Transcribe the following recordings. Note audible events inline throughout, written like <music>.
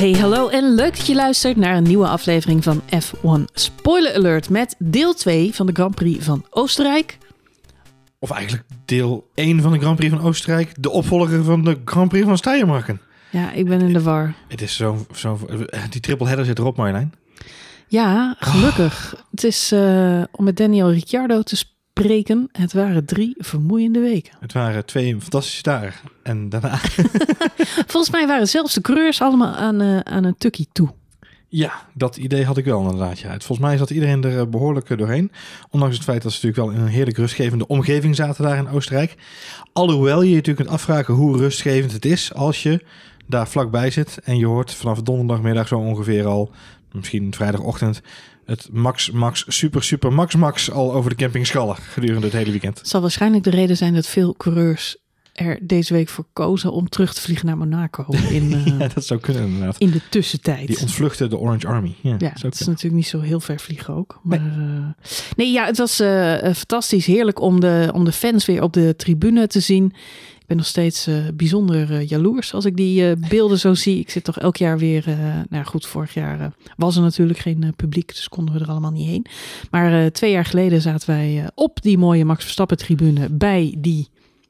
Hey, hallo en leuk dat je luistert naar een nieuwe aflevering van F1 Spoiler Alert met deel 2 van de Grand Prix van Oostenrijk. Of eigenlijk deel 1 van de Grand Prix van Oostenrijk. De opvolger van de Grand Prix van Steiermarken. Ja, ik ben in de war. Het is zo... zo die triple header zit erop, Marjolein. Ja, gelukkig. Het is eh, om met Daniel Ricciardo te spreken. Het waren drie vermoeiende weken. Het waren twee fantastische dagen. En daarna... <laughs> Volgens mij waren zelfs de coureurs allemaal aan, eh, aan een tukkie toe. Ja, dat idee had ik wel inderdaad. Ja. Volgens mij zat iedereen er eh, behoorlijk eh, doorheen. Ondanks het feit dat ze natuurlijk wel in een heerlijk rustgevende omgeving zaten daar in Oostenrijk. Alhoewel je je natuurlijk kunt afvragen hoe rustgevend het is als je daar vlakbij zit. En je hoort vanaf donderdagmiddag zo ongeveer al, misschien vrijdagochtend, het max, max, super, super, max, max al over de camping schallen gedurende het hele weekend. Het zal waarschijnlijk de reden zijn dat veel coureurs er deze week voor kozen om terug te vliegen naar Monaco. <laughs> In, uh, ja, dat zou kunnen inderdaad. In de tussentijd. Die ontvluchten de Orange Army. Ja, ja het is natuurlijk niet zo heel ver vliegen ook. Maar, nee. Uh, nee, ja, het was uh, fantastisch. Heerlijk om de, om de fans weer op de tribune te zien. Ben nog steeds bijzonder jaloers als ik die beelden zo zie. Ik zit toch elk jaar weer... nou goed, vorig jaar was er natuurlijk geen publiek, dus konden we er allemaal niet heen. Maar twee jaar geleden zaten wij op die mooie Max Verstappen tribune bij die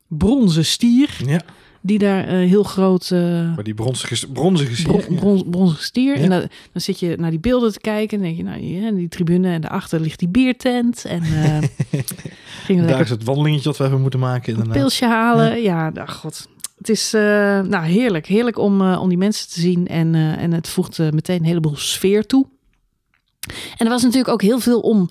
bronzen stier. Ja. Die daar uh, heel groot. Uh, maar die bronzige, bronzige stier. Bron, bron, bronzige stier. Ja. En dan, dan, zit je naar die beelden te kijken. En denk je, nou, ja, die tribune. En daarachter ligt die biertent. En <laughs> gingen daar is het wandelingetje dat we hebben moeten maken. Een pilsje halen. Ja, ja god. Het is nou, heerlijk. Heerlijk om, om die mensen te zien. En, en het voegt meteen een heleboel sfeer toe. En er was natuurlijk ook heel veel om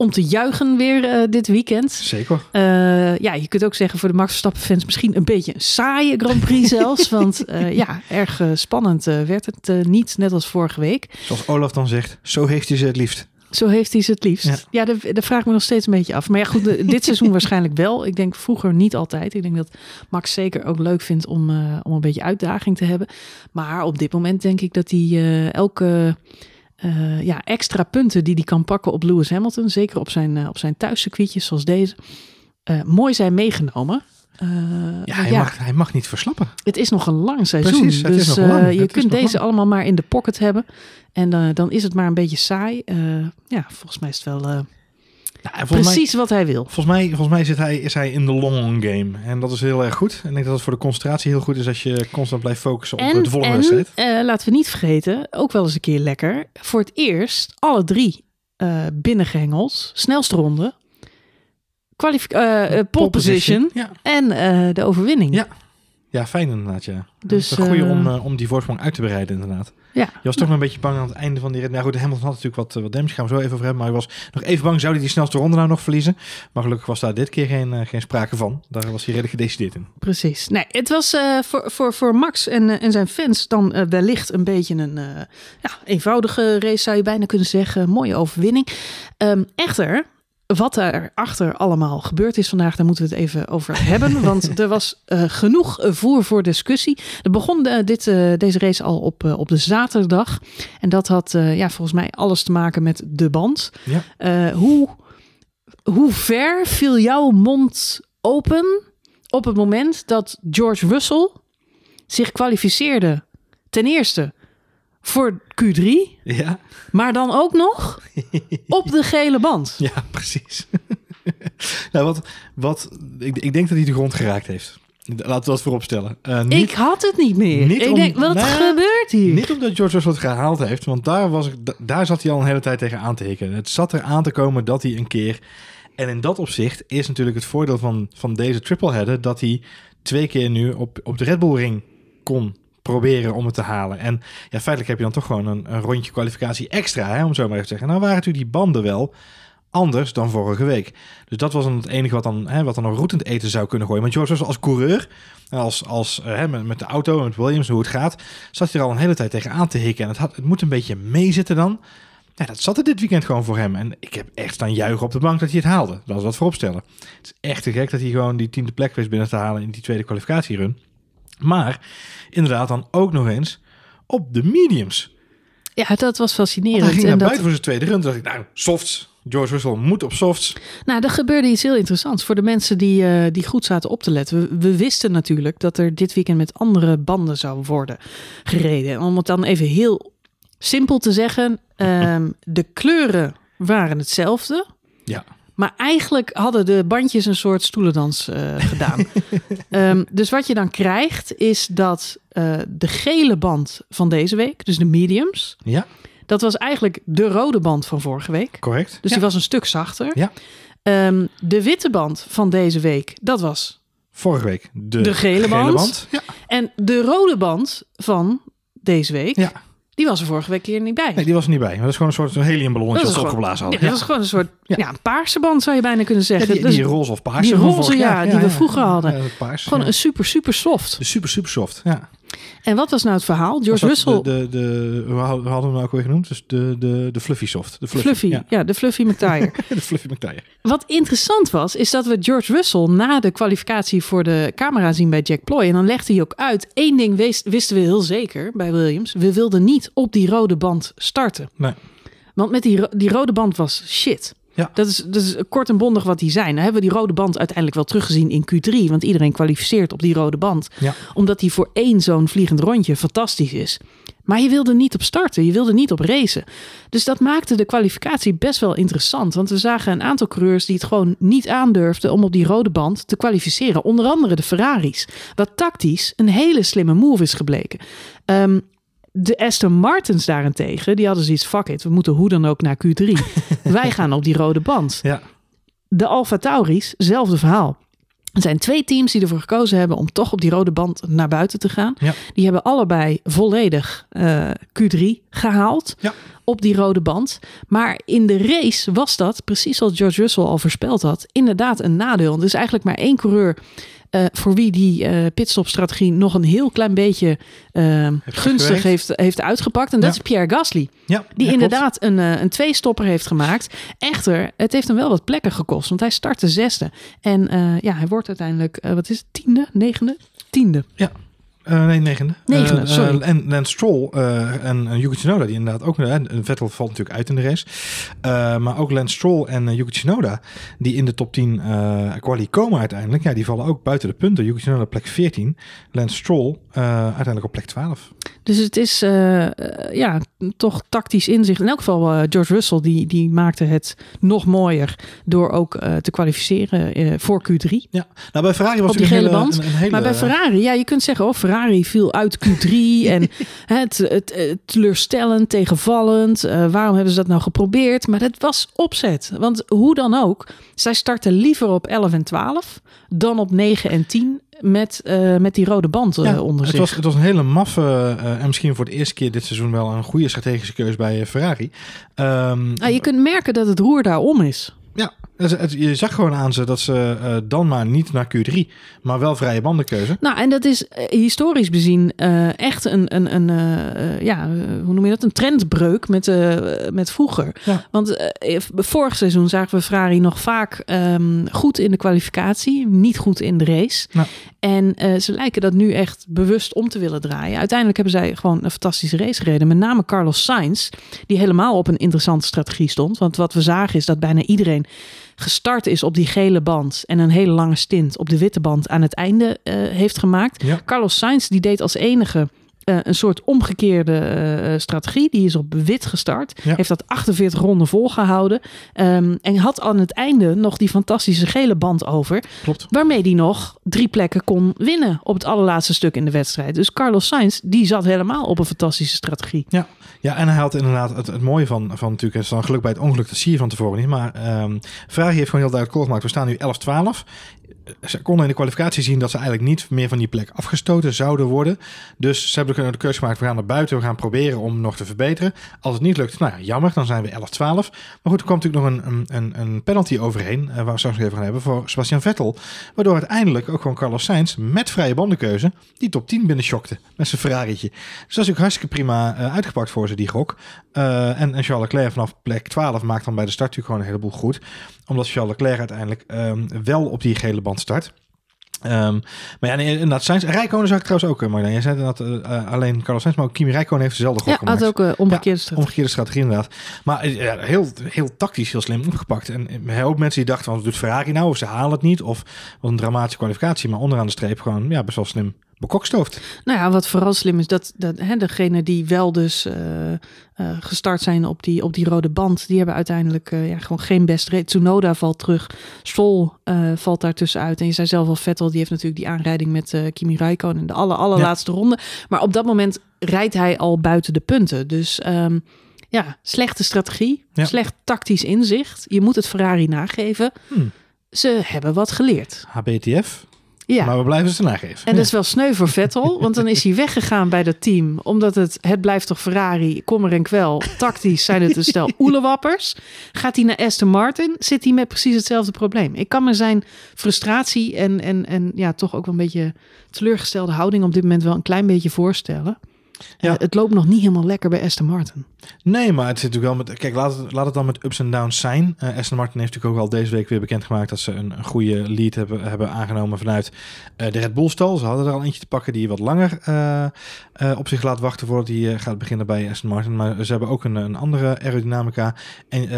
om te juichen weer uh, dit weekend. Zeker. Uh, ja, je kunt ook zeggen voor de Max Verstappen fans misschien een beetje een saaie Grand Prix <laughs> zelfs. want uh, ja, erg spannend werd het niet, net als vorige week. Zoals Olaf dan zegt, zo heeft hij ze het liefst. Zo heeft hij ze het liefst. Ja, ja daar, daar vraag ik me nog steeds een beetje af. Maar ja, goed, dit seizoen <laughs> waarschijnlijk wel. Ik denk vroeger niet altijd. Ik denk dat Max zeker ook leuk vindt om, om een beetje uitdaging te hebben. Maar op dit moment denk ik dat hij elke uh, ja, extra punten die hij kan pakken op Lewis Hamilton, zeker op zijn, uh, op zijn thuiscircuitjes zoals deze, uh, mooi zijn meegenomen. ja, hij, ja, Mag, hij mag niet verslappen. Het is nog een lang seizoen. Precies, dus je kunt deze allemaal maar in de pocket hebben. En dan is het maar een beetje saai. ja, volgens mij is het wel ja, Precies mij, wat hij wil. Volgens mij, volgens mij zit hij, is hij in de long game. En dat is heel erg goed. En ik denk dat het voor de concentratie heel goed is als je constant blijft focussen op de volgende wedstrijd. Uh, laten we niet vergeten, ook wel eens een keer lekker. Voor het eerst alle drie uh, binnengehengeld, snelste ronde, uh, pole position, ja. en de overwinning. Ja. Ja, fijn inderdaad. Ja. Dus, een goede om, om die voorsprong uit te bereiden inderdaad. Ja. Je was toch nog een beetje bang aan het einde van die rit. Nou goed, Hamilton had natuurlijk wat, wat damage, gaan we zo even over hebben. Maar hij was nog even bang, zou hij die snelste ronde nou nog verliezen? Maar gelukkig was daar dit keer geen, geen sprake van. Daar was hij redelijk gedecideerd in. Precies. Nee, het was uh, voor, voor, voor Max en, uh, en zijn fans dan wellicht een beetje een ja, eenvoudige race, zou je bijna kunnen zeggen. Mooie overwinning. Um, echter, wat er achter allemaal gebeurd is vandaag, daar moeten we het even over <laughs> hebben. Want er was uh, genoeg voer voor discussie. Er begon uh, dit, uh, deze race al op, op de zaterdag. En dat had ja, volgens mij alles te maken met de band. Ja. hoe, hoe ver viel jouw mond open op het moment dat George Russell zich kwalificeerde? Ten eerste voor Q3. Ja. Maar dan ook nog op de gele band. <laughs> Ja, precies. <laughs> nou, wat, wat, ik, ik denk dat hij de grond geraakt heeft. Laten we dat vooropstellen. Uh, niet, ik had het niet meer. Niet ik om, denk, wat nou, gebeurt hier? Niet omdat George Russell het gehaald heeft, want daar, was ik, daar zat hij al een hele tijd tegen aan te hikken. Het zat er aan te komen dat hij een keer... En in dat opzicht is natuurlijk het voordeel van, van deze triple header... dat hij twee keer nu op, op de Red Bull ring kon proberen om het te halen. En ja, feitelijk heb je dan toch gewoon een, een rondje kwalificatie extra, hè, om zo maar even te zeggen. Nou waren natuurlijk die banden wel anders dan vorige week. Dus dat was dan het enige wat dan, hè, wat dan nog routend eten zou kunnen gooien. Want George als coureur, als, als uh, met, met de auto, met Williams, hoe het gaat, zat hij er al een hele tijd tegen aan te hikken. En het, had, het moet een beetje meezitten dan. Ja, dat zat er dit weekend gewoon voor hem. En ik heb echt staan juichen op de bank dat hij het haalde. Dat is wat vooropstellen. Het is echt te gek dat hij gewoon die tiende plek wist binnen te halen in die tweede kwalificatierun. Maar inderdaad dan ook nog eens op de mediums. Ja, dat was fascinerend. hij ging En naar dat, buiten voor zijn tweede run. Toen dacht ik, nou, softs. George Russell moet op softs. nou, er gebeurde iets heel interessants voor de mensen die, eh, die goed zaten op te letten. We, we wisten natuurlijk dat er dit weekend met andere banden zou worden gereden. En Om het dan even heel simpel te zeggen, ehm, de kleuren waren hetzelfde. Ja. Maar eigenlijk hadden de bandjes een soort stoelendans eh, gedaan. <laughs> Ehm, dus wat je dan krijgt is dat eh, de gele band van deze week, dus de mediums, Ja, dat was eigenlijk de rode band van vorige week. correct. Dus ja. die was een stuk zachter. Ja. Ehm, de witte band van deze week, dat was. Vorige week de, De gele band. Ja. En de rode band van deze week, ja, die was er vorige week hier niet bij. nee, die was er niet bij. Maar dat is gewoon een soort heliumballonnetje dat opgeblazen ja, hadden. dat is gewoon een soort Ja. ja. een paarse band, zou je bijna kunnen zeggen. die, Dus die roze of paars. die roze, ja, die we vroeger hadden. Paars. gewoon een super, super soft. Super, super soft. Ja. En wat was nou het verhaal? George Russell, De, de, de, hoe hadden we hem nou ook weer genoemd? Dus de, de, de Fluffy Soft. De Fluffy. Fluffy, ja. Ja, de Fluffy McTire. <laughs> de Fluffy McTire. Wat interessant was, is dat we George Russell na de kwalificatie voor de camera zien bij Jack Ploy. En dan legde hij ook uit, één ding wist- wisten we heel zeker bij Williams. We wilden niet op die rode band starten. Nee. Want met die, die rode band was shit. Ja. Dat, is, dat is kort en bondig wat die zijn. Dan hebben we die rode band uiteindelijk wel teruggezien in Q3. Want iedereen kwalificeert op die rode band. Ja. Omdat die voor één zo'n vliegend rondje fantastisch is. Maar je wilde niet op starten. Je wilde niet op racen. Dus dat maakte de kwalificatie best wel interessant. Want we zagen een aantal coureurs die het gewoon niet aandurfden om op die rode band te kwalificeren. Onder andere de Ferraris. Wat tactisch een hele slimme move is gebleken. Ehm, de Aston Martins daarentegen, die hadden zoiets, fuck it, we moeten hoe dan ook naar Q3. <laughs> Wij gaan op die rode band. Ja. De Alfa Tauris, zelfde verhaal. Er zijn twee teams die ervoor gekozen hebben om toch op die rode band naar buiten te gaan. Ja. Die hebben allebei volledig eh, Q3 gehaald Ja. op die rode band. Maar in de race was dat, precies zoals George Russell al voorspeld had, inderdaad een nadeel. Er is eigenlijk maar één coureur eh, voor wie die eh pitstopstrategie nog een heel klein beetje eh, gunstig heeft, heeft uitgepakt. En dat Ja. is Pierre Gasly. Ja, Die ja, inderdaad een, een twee-stopper heeft gemaakt. Echter, het heeft hem wel wat plekken gekost. Want hij startte zesde. En ja, hij wordt uiteindelijk, wat is het, tiende, negende? Tiende. klopt. Eh, nee, negende. Negende, Eh, sorry. eh, en Stroll en, en Yuki Tsunoda, die inderdaad ook... Vettel valt natuurlijk uit in de race. Maar ook Lance Stroll en Yuki Tsunoda, die in de top 10 eh quali komen uiteindelijk... Ja, die vallen ook buiten de punten. Yuki Tsunoda plek 14. Lance Stroll uiteindelijk op plek 12. Dus het is eh, eh, ja, toch tactisch inzicht. In elk geval eh, George Russell, die, die maakte het nog mooier door ook te kwalificeren voor Q3. Ja, nou bij Ferrari was Op die het gele hele, band. Een, een hele, Maar bij Ferrari, ja, je kunt zeggen, oh, Ferrari viel uit Q3 <laughs> en het, het, het teleurstellend, tegenvallend. Waarom hebben ze dat nou geprobeerd? Maar dat was opzet. Want hoe dan ook, zij starten liever op 11 en 12 dan op 9 en 10 met, eh, met die rode band eh, Ja, onder het zich. was, het was een hele maffe eh, en misschien voor de eerste keer dit seizoen wel een goede strategische keuze bij Ferrari. Ehm, Ah, je kunt merken dat het roer daar om is. ja, het- het- je zag gewoon aan ze dat ze eh, dan maar niet naar Q3, maar wel vrije bandenkeuze. Nou, en dat is eh, historisch bezien eh, echt een, een, een ja, hoe noem je dat? Een trendbreuk met, met vroeger. Ja. Want vorig seizoen zagen we Ferrari nog vaak ehm, goed in de kwalificatie, niet goed in de race. Nou. En ze lijken dat nu echt bewust om te willen draaien. Uiteindelijk hebben zij gewoon een fantastische race gereden. Met name Carlos Sainz, die helemaal op een interessante strategie stond. Want wat we zagen is dat bijna iedereen gestart is op die gele band en een hele lange stint op de witte band aan het einde eh, heeft gemaakt. Ja. Carlos Sainz die deed als enige eh, een soort omgekeerde eh, eh, strategie. Die is op wit gestart. Ja. Heeft dat 48 ronden volgehouden. Ehm, en had aan het einde nog die fantastische gele band over. Klopt. Waarmee hij nog drie plekken kon winnen op het allerlaatste stuk in de wedstrijd. Dus Carlos Sainz die zat helemaal op een fantastische strategie. Ja, en hij had inderdaad het, het mooie van, van natuurlijk, het is dan geluk bij het ongeluk, dat zie je van tevoren niet. Maar ehm Ferrari heeft gewoon heel duidelijk gemaakt. We staan nu 11-12. Ze konden in de kwalificatie zien dat ze eigenlijk niet meer van die plek afgestoten zouden worden. Dus ze hebben de keuze gemaakt, we gaan naar buiten, we gaan proberen om nog te verbeteren. Als het niet lukt, nou ja, jammer, dan zijn we 11-12. Maar goed, er kwam natuurlijk nog een, een, een, penalty overheen, eh, waar we straks even gaan hebben, voor Sebastian Vettel. Waardoor uiteindelijk ook gewoon Carlos Sainz met vrije bandenkeuze die top 10 binnen schokte met zijn Ferrari'tje. Dus dat is natuurlijk hartstikke prima eh, uitgepakt voor ze, die gok. Eh, en, en Charles Leclerc vanaf plek 12 maakt dan bij de start natuurlijk gewoon een heleboel goed. Omdat Charles Leclerc uiteindelijk ehm, wel op die gele band start. Ehm, maar ja, nee, inderdaad, Sainz, Rijkonen zag ik trouwens ook, eh, Marlene. Jij zei dat uh, alleen Carlos Sainz, maar ook Kimi Rijkonen heeft dezelfde gok ja, gemaakt. had ook uh, omgekeerde strategie. Omgekeerde strategie inderdaad. Maar uh, ja, heel, heel tactisch, heel slim opgepakt. En ook mensen die dachten, van, wat doet Ferrari nou? Of ze halen het niet, of wat een dramatische kwalificatie. Maar onderaan de streep gewoon, ja, best wel slim bekokstoofd. Nou ja, wat vooral slim is, dat, dat hè, degene die wel dus uh, uh, gestart zijn op die, op die rode band, die hebben uiteindelijk uh, ja, gewoon geen best rate. Tsunoda valt terug, Sol valt daar tussenuit. En je zei zelf al, Vettel, die heeft natuurlijk die aanrijding met Kimi Räikkönen in de aller, allerlaatste ja. ronde. Maar op dat moment rijdt hij al buiten de punten. Dus um, ja, slechte strategie, ja. slecht tactisch inzicht. Je moet het Ferrari nageven. Hmm. Ze hebben wat geleerd. HBTF, Ja. maar we blijven ze nageven. En dat is wel sneu voor Vettel, want dan is hij <laughs> weggegaan bij dat team. Omdat het, het blijft toch Ferrari, kommer en kwel. Tactisch zijn het een stel <laughs> oelewappers. Gaat hij naar Aston Martin, zit hij met precies hetzelfde probleem. Ik kan me zijn frustratie en, en, en ja, toch ook wel een beetje teleurgestelde houding op dit moment wel een klein beetje voorstellen. Ja. Uh, het loopt nog niet helemaal lekker bij Aston Martin. Nee, maar het zit natuurlijk wel met. Kijk, laat het, laat het dan met ups en downs zijn. Uh, Aston Martin heeft natuurlijk ook al deze week weer bekendgemaakt dat ze een, een goede lead hebben, hebben aangenomen vanuit uh, de Red Bull stal. Ze hadden er al eentje te pakken die wat langer op zich laat wachten voordat hij gaat beginnen bij Aston Martin. Maar ze hebben ook een, een andere aerodynamica en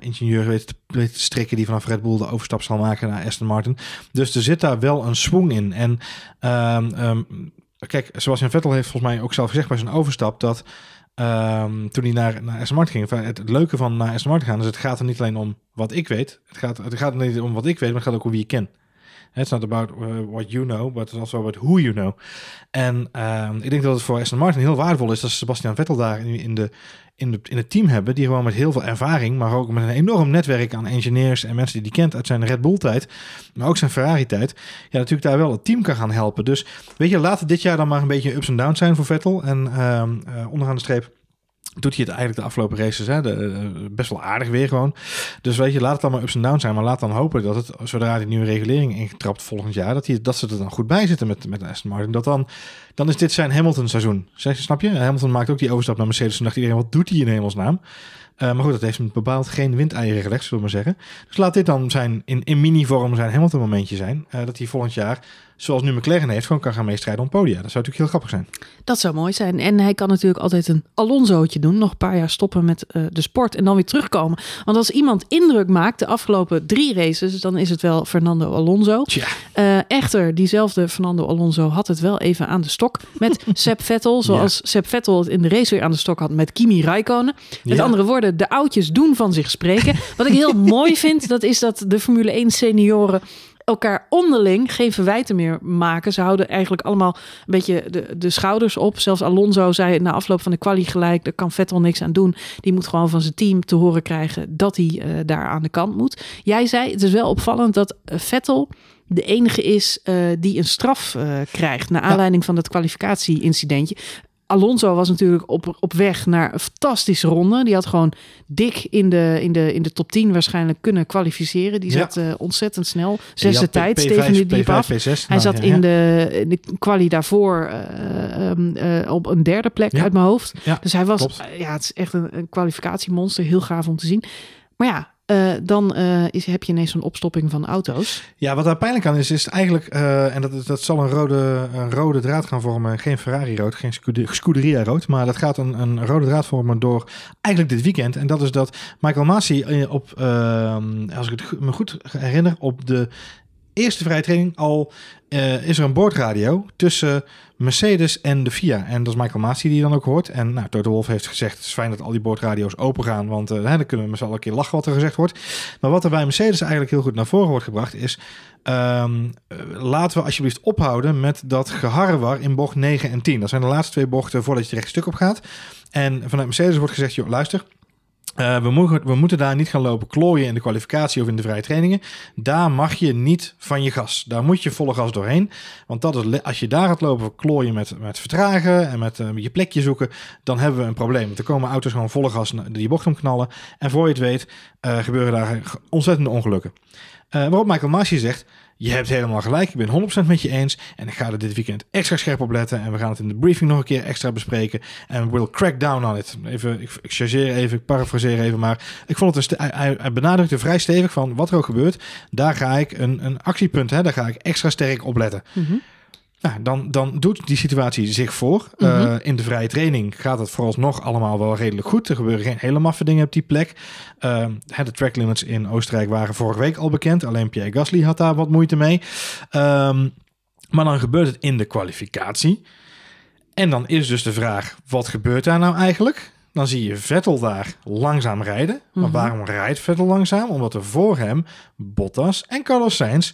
ingenieur weten te, weten te strikken die vanaf Red Bull de overstap zal maken naar Aston Martin. Dus er zit daar wel een swing in. En um, um, Kijk, zoals Jan Vettel heeft volgens mij ook zelf gezegd bij zijn overstap, dat um, toen hij naar, naar Martin ging, het, leuke van naar Martin gaan is, het gaat er niet alleen om wat ik weet, het gaat, het gaat niet om wat ik weet, maar het gaat ook om wie je kent. It's not about uh, what you know, but it's also about who you know. En um, ik denk dat het voor Aston Martin heel waardevol is dat Sebastian Vettel daar in, in, de, in, de, in het team hebben, die gewoon met heel veel ervaring, maar ook met een enorm netwerk aan engineers en mensen die die kent uit zijn Red Bull tijd, maar ook zijn Ferrari tijd, ja natuurlijk daar wel het team kan gaan helpen. Dus weet je, laat dit jaar dan maar een beetje ups en downs zijn voor Vettel en um, uh, onderaan de streep doet hij het eigenlijk de afgelopen races hè, de, uh, best wel aardig weer gewoon. Dus weet je, laat het maar ups en downs zijn. Maar laat dan hopen dat het, zodra die nieuwe regulering ingetrapt volgend jaar, dat, hij, dat ze er dan goed bij zitten met, met Aston Martin. Dat dan, dan is dit zijn Hamilton seizoen. Zeg, snap je? Hamilton maakt ook die overstap naar Mercedes. Toen dacht iedereen, wat doet hij in hemelsnaam? Uh, maar goed, dat heeft hem bepaald geen windeieren gelegd, zullen we maar zeggen. Dus laat dit dan zijn, in, in mini-vorm zijn Hamilton momentje zijn. Uh, dat hij volgend jaar, zoals nu McLaren heeft, gewoon kan gaan meestrijden om podia. Dat zou natuurlijk heel grappig zijn. Dat zou mooi zijn. En hij kan natuurlijk altijd een Alonso'tje doen. Nog een paar jaar stoppen met uh, de sport en dan weer terugkomen. Want als iemand indruk maakt de afgelopen drie races, dan is het wel Fernando Alonso. Uh, echter, diezelfde Fernando Alonso had het wel even aan de stok met <laughs> Seb Vettel. Zoals ja. Seb Vettel het in de race weer aan de stok had met Kimi Räikkönen. Met ja. andere woorden, de oudjes doen van zich spreken. Wat ik heel <laughs> mooi vind, dat is dat de Formule 1 senioren elkaar onderling geen verwijten meer maken. Ze houden eigenlijk allemaal een beetje de, de schouders op. Zelfs Alonso zei na afloop van de quali gelijk, daar kan Vettel niks aan doen. Die moet gewoon van zijn team te horen krijgen dat hij uh, daar aan de kant moet. Jij zei, het is wel opvallend dat Vettel de enige is uh, die een straf uh, krijgt naar aanleiding ja. van dat kwalificatie-incidentje. Alonso was natuurlijk op, op weg naar een fantastische ronde. Die had gewoon dik in de, in de, in de top 10 waarschijnlijk kunnen kwalificeren. Die zat ja. uh, ontzettend snel. Zesde tijd, P5, Steven de diep P5, af. P6, Hij zat ja, in de, in de quali daarvoor uh, um, uh, op een derde plek uit mijn hoofd. Dus hij was, ja, het is echt een, een kwalificatiemonster. Heel gaaf om te zien. Maar ja, uh, dan uh, is, heb je ineens zo'n opstopping van auto's. Ja, wat daar pijnlijk aan is, is eigenlijk, uh, en dat, dat zal een rode, een rode draad gaan vormen. Geen Ferrari-rood, geen Scuderia-rood. Maar dat gaat een, een rode draad vormen door eigenlijk dit weekend. En dat is dat Michael Masi op, als ik het me goed herinner, op de eerste vrije training al uh, is er een boordradio tussen Mercedes en de FIA. En dat is Michael Masi die je dan ook hoort. En nou, Toto Wolff heeft gezegd, het is fijn dat al die boordradio's open gaan, want uh, dan kunnen we met z'n allen een keer lachen wat er gezegd wordt. Maar wat er bij Mercedes eigenlijk heel goed naar voren wordt gebracht is, um, laten we alsjeblieft ophouden met dat geharrewar in bocht 9 en 10. Dat zijn de laatste twee bochten voordat je recht stuk op gaat. En vanuit Mercedes wordt gezegd, joh, luister, uh, we, we moeten daar niet gaan lopen klooien in de kwalificatie of in de vrije trainingen. Daar mag je niet van je gas. Daar moet je volle gas doorheen. Want dat is, als je daar gaat lopen klooien met, met vertragen en met uh, je plekje zoeken, dan hebben we een probleem. Want er komen auto's gewoon volle gas die bocht omknallen. En voor je het weet uh, gebeuren daar ontzettende ongelukken. Waarop Michael Masi zegt, je hebt helemaal gelijk, ik ben 100% met je eens. En ik ga er dit weekend extra scherp op letten. En we gaan het in de briefing nog een keer extra bespreken. En we'll crack down on it. Even, ik, ik chargeer even, ik parafraseer even. Maar ik vond het een hij, hij benadrukte vrij stevig van wat er ook gebeurt. Daar ga ik een, een actiepunt, hè, daar ga ik extra sterk op letten. Mm nou, dan, dan doet die situatie zich voor. Mm in de vrije training gaat het vooralsnog allemaal wel redelijk goed. Er gebeuren geen hele maffe dingen op die plek. Uh, de track limits in Oostenrijk waren vorige week al bekend. Alleen Pierre Gasly had daar wat moeite mee. Um, maar dan gebeurt het in de kwalificatie. En dan is dus de vraag, wat gebeurt daar nou eigenlijk? Dan zie je Vettel daar langzaam rijden. Maar mhm. waarom rijdt Vettel langzaam? Omdat er voor hem Bottas en Carlos Sainz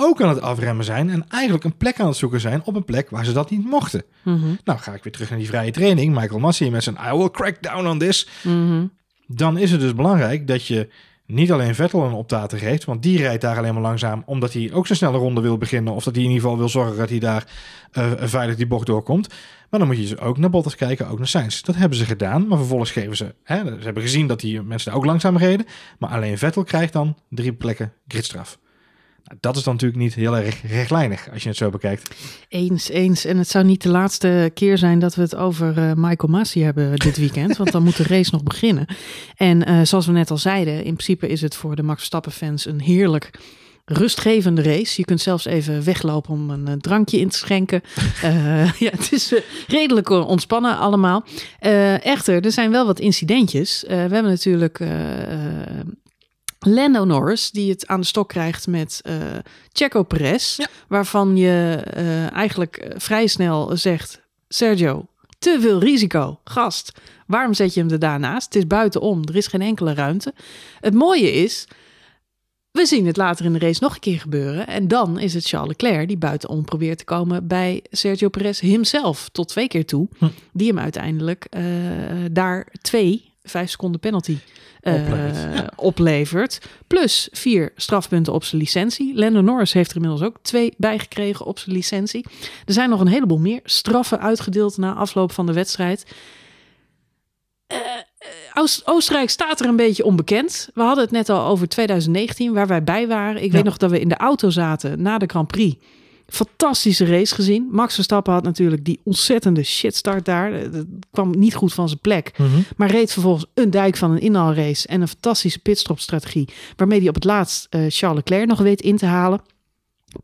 ook aan het afremmen zijn en eigenlijk een plek aan het zoeken zijn op een plek waar ze dat niet mochten. Mhm. Nou, ga ik weer terug naar die vrije training. Michael Massey met zijn I will crack down on this. Mhm. Dan is het dus belangrijk dat je niet alleen Vettel een optater geeft, want die rijdt daar alleen maar langzaam omdat hij ook zijn snelle ronde wil beginnen. Of dat hij in ieder geval wil zorgen dat hij daar uh, veilig die bocht doorkomt. Maar dan moet je dus ook naar Bottas kijken, ook naar Sainz. Dat hebben ze gedaan, maar vervolgens geven ze... Hè, ze hebben gezien dat die mensen daar ook langzaam reden. Maar alleen Vettel krijgt dan drie plekken gridstraf. Dat is dan natuurlijk niet heel erg rechtlijnig als je het zo bekijkt. Eens, eens. En het zou niet de laatste keer zijn dat we het over uh, Michael Masi hebben dit weekend. want dan moet de race nog beginnen. En uh, zoals we net al zeiden, in principe is het voor de Max Verstappen fans een heerlijk rustgevende race. Je kunt zelfs even weglopen om een, een drankje in te schenken. Uh, <laughs> ja, het is redelijk ontspannen allemaal. Uh, echter, er zijn wel wat incidentjes. We hebben natuurlijk Lando Norris, die het aan de stok krijgt met uh, Checo Perez. Waarvan je uh, eigenlijk eh, vrij snel zegt: Sergio, te veel risico. Gast, waarom zet je hem er daarnaast? Het is buitenom, er is geen enkele ruimte. Het mooie is, we zien het later in de race nog een keer gebeuren. En dan is het Charles Leclerc die buitenom probeert te komen bij Sergio Perez himself. Tot twee keer toe. Hm. Die hem uiteindelijk uh, daar twee, vijf seconden penalty uh, <laughs> oplevert. Plus vier strafpunten op zijn licentie. Lando Norris heeft er inmiddels ook twee bijgekregen op zijn licentie. Er zijn nog een heleboel meer straffen uitgedeeld na afloop van de wedstrijd. Uh, Oostenrijk staat er een beetje onbekend. We hadden het net al over 2019, waar wij bij waren. Ik weet nog dat we in de auto zaten na de Grand Prix. Fantastische race gezien. Max Verstappen had natuurlijk die ontzettende shitstart daar. Dat kwam niet goed van zijn plek. Mhm. Maar reed vervolgens een dijk van een inhaalrace en een fantastische pitstopstrategie. Waarmee hij op het laatst uh, Charles Leclerc nog weet in te halen.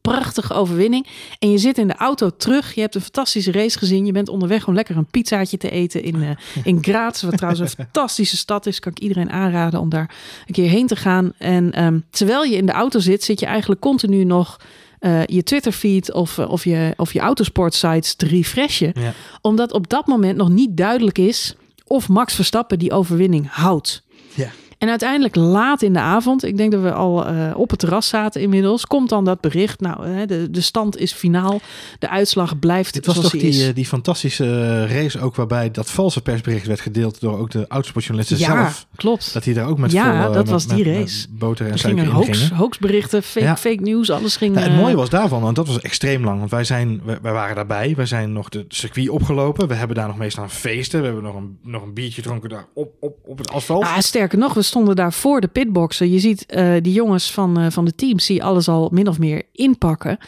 Prachtige overwinning. En je zit in de auto terug. Je hebt een fantastische race gezien. Je bent onderweg om lekker een pizzaatje te eten in, uh, <laughs> in Graz. Wat trouwens een fantastische stad is. Kan ik iedereen aanraden om daar een keer heen te gaan. En um, terwijl je in de auto zit, zit je eigenlijk continu nog uh, je Twitter-feed of, of, je, of je autosport-sites te refreshen. Ja. Omdat op dat moment nog niet duidelijk is of Max Verstappen die overwinning houdt. Ja. En uiteindelijk laat in de avond, ik denk dat we al uh, op het terras zaten inmiddels, komt dan dat bericht. Nou, uh, de, de stand is finaal. De uitslag blijft Dit was zoals toch die, die, is. die fantastische race ook waarbij dat valse persbericht werd gedeeld door ook de autosportjournalisten ja, zelf. klopt. Dat hij daar ook met ja, vol, dat met, was die met, race. Met boter en er gingen in hoax, hoaxberichten, fake, Ja. fake news, alles ging... Ja, het eh, mooie was daarvan, want dat was extreem lang. Want wij, zijn, wij, wij waren daarbij. Wij zijn nog de circuit opgelopen. We hebben daar nog meestal aan feesten. We hebben nog een, nog een biertje gedronken daar op, op, op het asfalt. Ah, sterker nog, we stonden daar voor de pitboxen. Je ziet uh, die jongens van, uh, van de teams die alles al min of meer inpakken.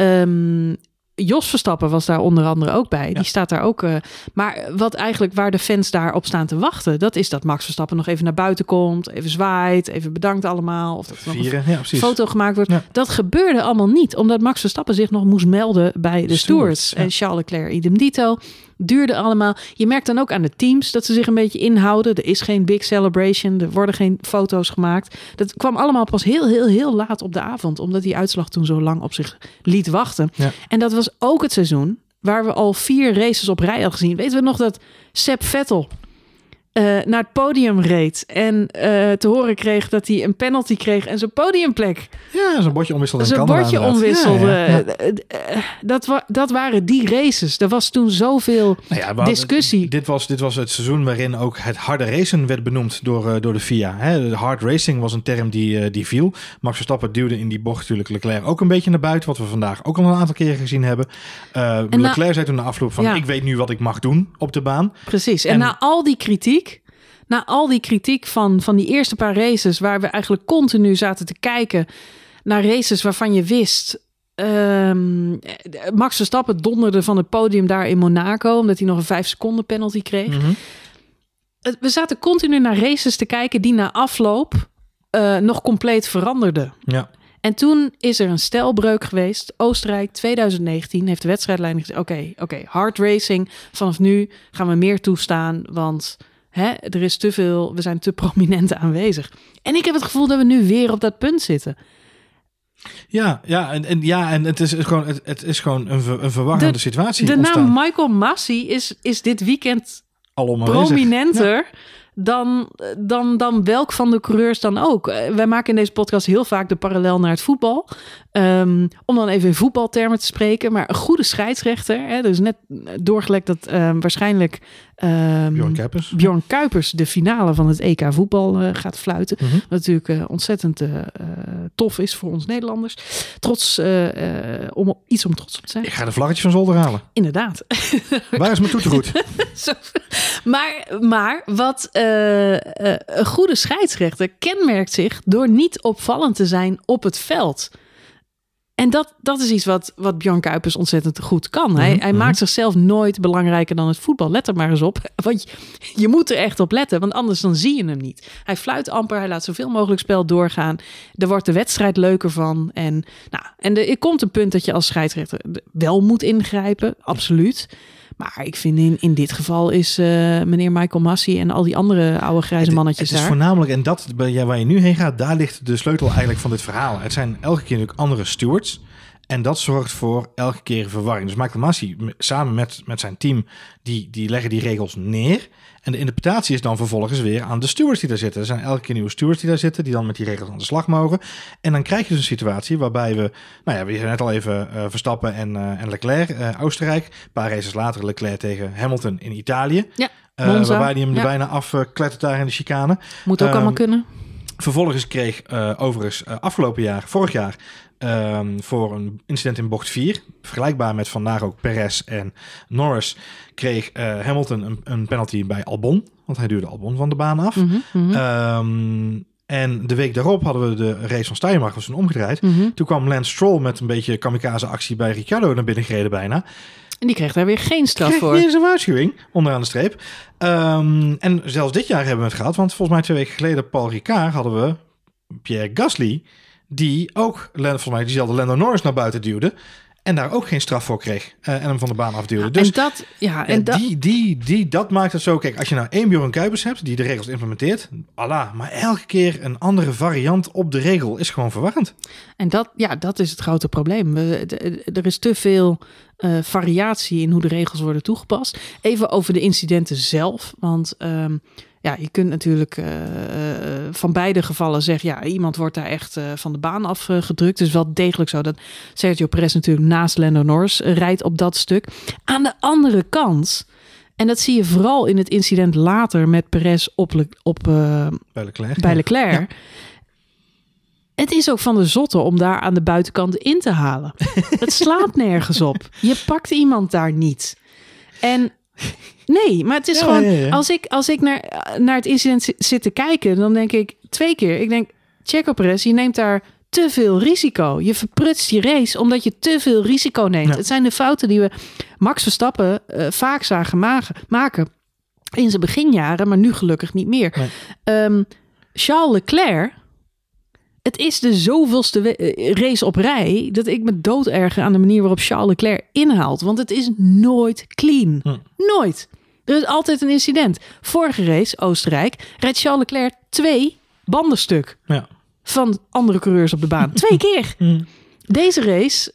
Um, Jos Verstappen was daar onder andere ook bij. Ja. Die staat daar ook. Uh, maar wat eigenlijk waar de fans daar op staan te wachten, dat is dat Max Verstappen nog even naar buiten komt, even zwaait, even bedankt allemaal. Of dat er nog een ja, foto gemaakt wordt. Ja. Dat gebeurde allemaal niet, omdat Max Verstappen zich nog moest melden bij de, stewards. En Charles Leclerc idem dito. Duurde allemaal. Je merkt dan ook aan de teams dat ze zich een beetje inhouden. Er is geen big celebration. Er worden geen foto's gemaakt. Dat kwam allemaal pas heel, heel, heel laat op de avond. Omdat die uitslag toen zo lang op zich liet wachten. Ja. En dat was ook het seizoen waar we al vier races op rij hadden gezien. Weten we nog dat Seb Vettel uh, naar het podium reed en uh, te horen kreeg dat hij een penalty kreeg en zijn podiumplek. Ja, zo'n bordje omwisselde. Zijn bordje omwisselde. Ja, ja, ja. Dat, wa dat waren die races. Er was toen zoveel nou ja, discussie. Dit was, dit was het seizoen waarin ook het harde racen werd benoemd door, uh, door de FIA. Hè, hard racing was een term die, die viel. Max Verstappen duwde in die bocht natuurlijk Leclerc ook een beetje naar buiten. Wat we vandaag ook al een aantal keren gezien hebben. Leclerc zei toen na afloop van ik weet nu wat ik mag doen op de baan. Precies. En, en na al die kritiek na al die kritiek van, van die eerste paar races, waar we eigenlijk continu zaten te kijken. naar races waarvan je wist. ehm, Max Verstappen donderde van het podium daar in Monaco, omdat hij nog een vijf seconden penalty kreeg. Mhm. We zaten continu naar races te kijken die na afloop eh, nog compleet veranderden. Ja. En toen is er een stelbreuk geweest. Oostenrijk 2019 heeft de wedstrijdleiding gezegd: oké, oké, hard racing. Vanaf nu gaan we meer toestaan, want hè, er is te veel, we zijn te prominent aanwezig. En ik heb het gevoel dat we nu weer op dat punt zitten. Ja, ja, en, en, ja, en het is gewoon, het, het is gewoon een, ver- een verwarrende De- situatie De ontstaan. naam Michael Massey is, is dit weekend prominenter dan, dan, dan welk van de coureurs dan ook. Eh, Wij maken in deze podcast heel vaak de parallel naar het voetbal. Ehm, om dan even in voetbaltermen te spreken. Maar een goede scheidsrechter. Hè, dus net doorgelekt dat ehm, waarschijnlijk ehm, Bjorn Kuipers. Bjorn Kuipers de finale van het EK voetbal eh, gaat fluiten. Mhm. Wat natuurlijk eh, ontzettend eh, tof is voor ons Nederlanders. Trots, om iets om trots op te zijn. Ik ga de vlaggetje van zolder halen. Inderdaad. <laughs> Waar is mijn toetergoed? <laughs> Maar, maar wat een goede scheidsrechter kenmerkt zich door niet opvallend te zijn op het veld. En dat, dat is iets wat, wat Bjorn Kuipers ontzettend goed kan. Hij, Mhm, hij mhm. maakt zichzelf nooit belangrijker dan het voetbal. Let er maar eens op. <laughs> Want je, je moet er echt op letten, want anders dan zie je hem niet. Hij fluit amper, hij laat zoveel mogelijk spel doorgaan. Er wordt de wedstrijd leuker van. En, nou, en er komt een punt dat je als scheidsrechter wel moet ingrijpen, absoluut. Maar ik vind in, in dit geval is eh, meneer Michael Massey en al die andere oude grijze mannetjes Het is daar. voornamelijk, en dat waar je nu heen gaat, daar ligt de sleutel eigenlijk van dit verhaal. Het zijn elke keer natuurlijk andere stewards. En dat zorgt voor elke keer verwarring. Dus Michael Massey samen met, met zijn team, die, die leggen die regels neer. En de interpretatie is dan vervolgens weer aan de stewards die daar zitten. Er zijn elke keer nieuwe stewards die daar zitten, die dan met die regels aan de slag mogen. En dan krijg je dus een situatie waarbij we, nou ja, we zijn net al even eh, Verstappen en, eh, en Leclerc, eh, Oostenrijk. Een paar races later Leclerc tegen Hamilton in Italië. Ja, waarbij hij hem er ja. bijna afklettert daar in de chicane. Moet ook Ehm, allemaal kunnen. Vervolgens kreeg eh, overigens afgelopen jaar, vorig jaar, ehm, voor een incident in bocht 4, vergelijkbaar met vandaag ook Perez en Norris, kreeg eh, Hamilton een, een penalty bij Albon, want hij duwde Albon van de baan af. Mhm, mhm, Ehm, en de week daarop hadden we de race van Steiermark, was toen omgedraaid. mhm. Toen kwam Lance Stroll met een beetje kamikaze actie bij Ricciardo naar binnen gereden bijna. En die kreeg daar weer geen straf Kreeg voor. niet eens een waarschuwing, onderaan de streep. Ehm, en zelfs dit jaar hebben we het gehad, want volgens mij twee weken geleden, Paul Ricard, hadden we Pierre Gasly, die ook, volgens mij diezelfde Lando Norris naar buiten duwde. En daar ook geen straf voor kreeg eh, en hem van de baan afduwde. Dus en dat, ja, en dat, die, die, die, dat maakt het zo. Kijk, als je nou één Bjorn Kuipers hebt die de regels implementeert, Allah. Maar elke keer een andere variant op de regel is gewoon verwarrend. En dat, ja, dat is het grote probleem. Er is te veel eh, variatie in hoe de regels worden toegepast. Even over de incidenten zelf. Want ehm, ja, je kunt natuurlijk eh, eh, van beide gevallen zeggen... ja, iemand wordt daar echt eh, van de baan afgedrukt. Is wel degelijk zo dat Sergio Perez natuurlijk naast Lando Norris rijdt op dat stuk. Aan de andere kant... En dat zie je vooral in het incident later met Perez op, Le- op Bij Leclerc. bij Leclerc. Het is ook van de zotte om daar aan de buitenkant in te halen. Het slaat nergens op. Je pakt iemand daar niet. En nee, maar het is Ja, gewoon... ja, ja. Als ik, als ik naar, naar het incident zi- zit te kijken... dan denk ik twee keer... Ik denk, Checo Perez, je neemt daar te veel risico. Je verprutst je race omdat je te veel risico neemt. Het zijn de fouten die we Max Verstappen eh, vaak zagen maken, in zijn beginjaren, maar nu gelukkig niet meer. Nee. Ehm, Charles Leclerc, het is de zoveelste eh, race op rij dat ik me dood erger aan de manier waarop Charles Leclerc inhaalt. Want het is nooit clean. Hm. Nooit. Er is altijd een incident. Vorige race, Oostenrijk, rijdt Charles Leclerc twee banden stuk Ja. van andere coureurs op de baan. Twee <laughs> keer. Hm. Deze race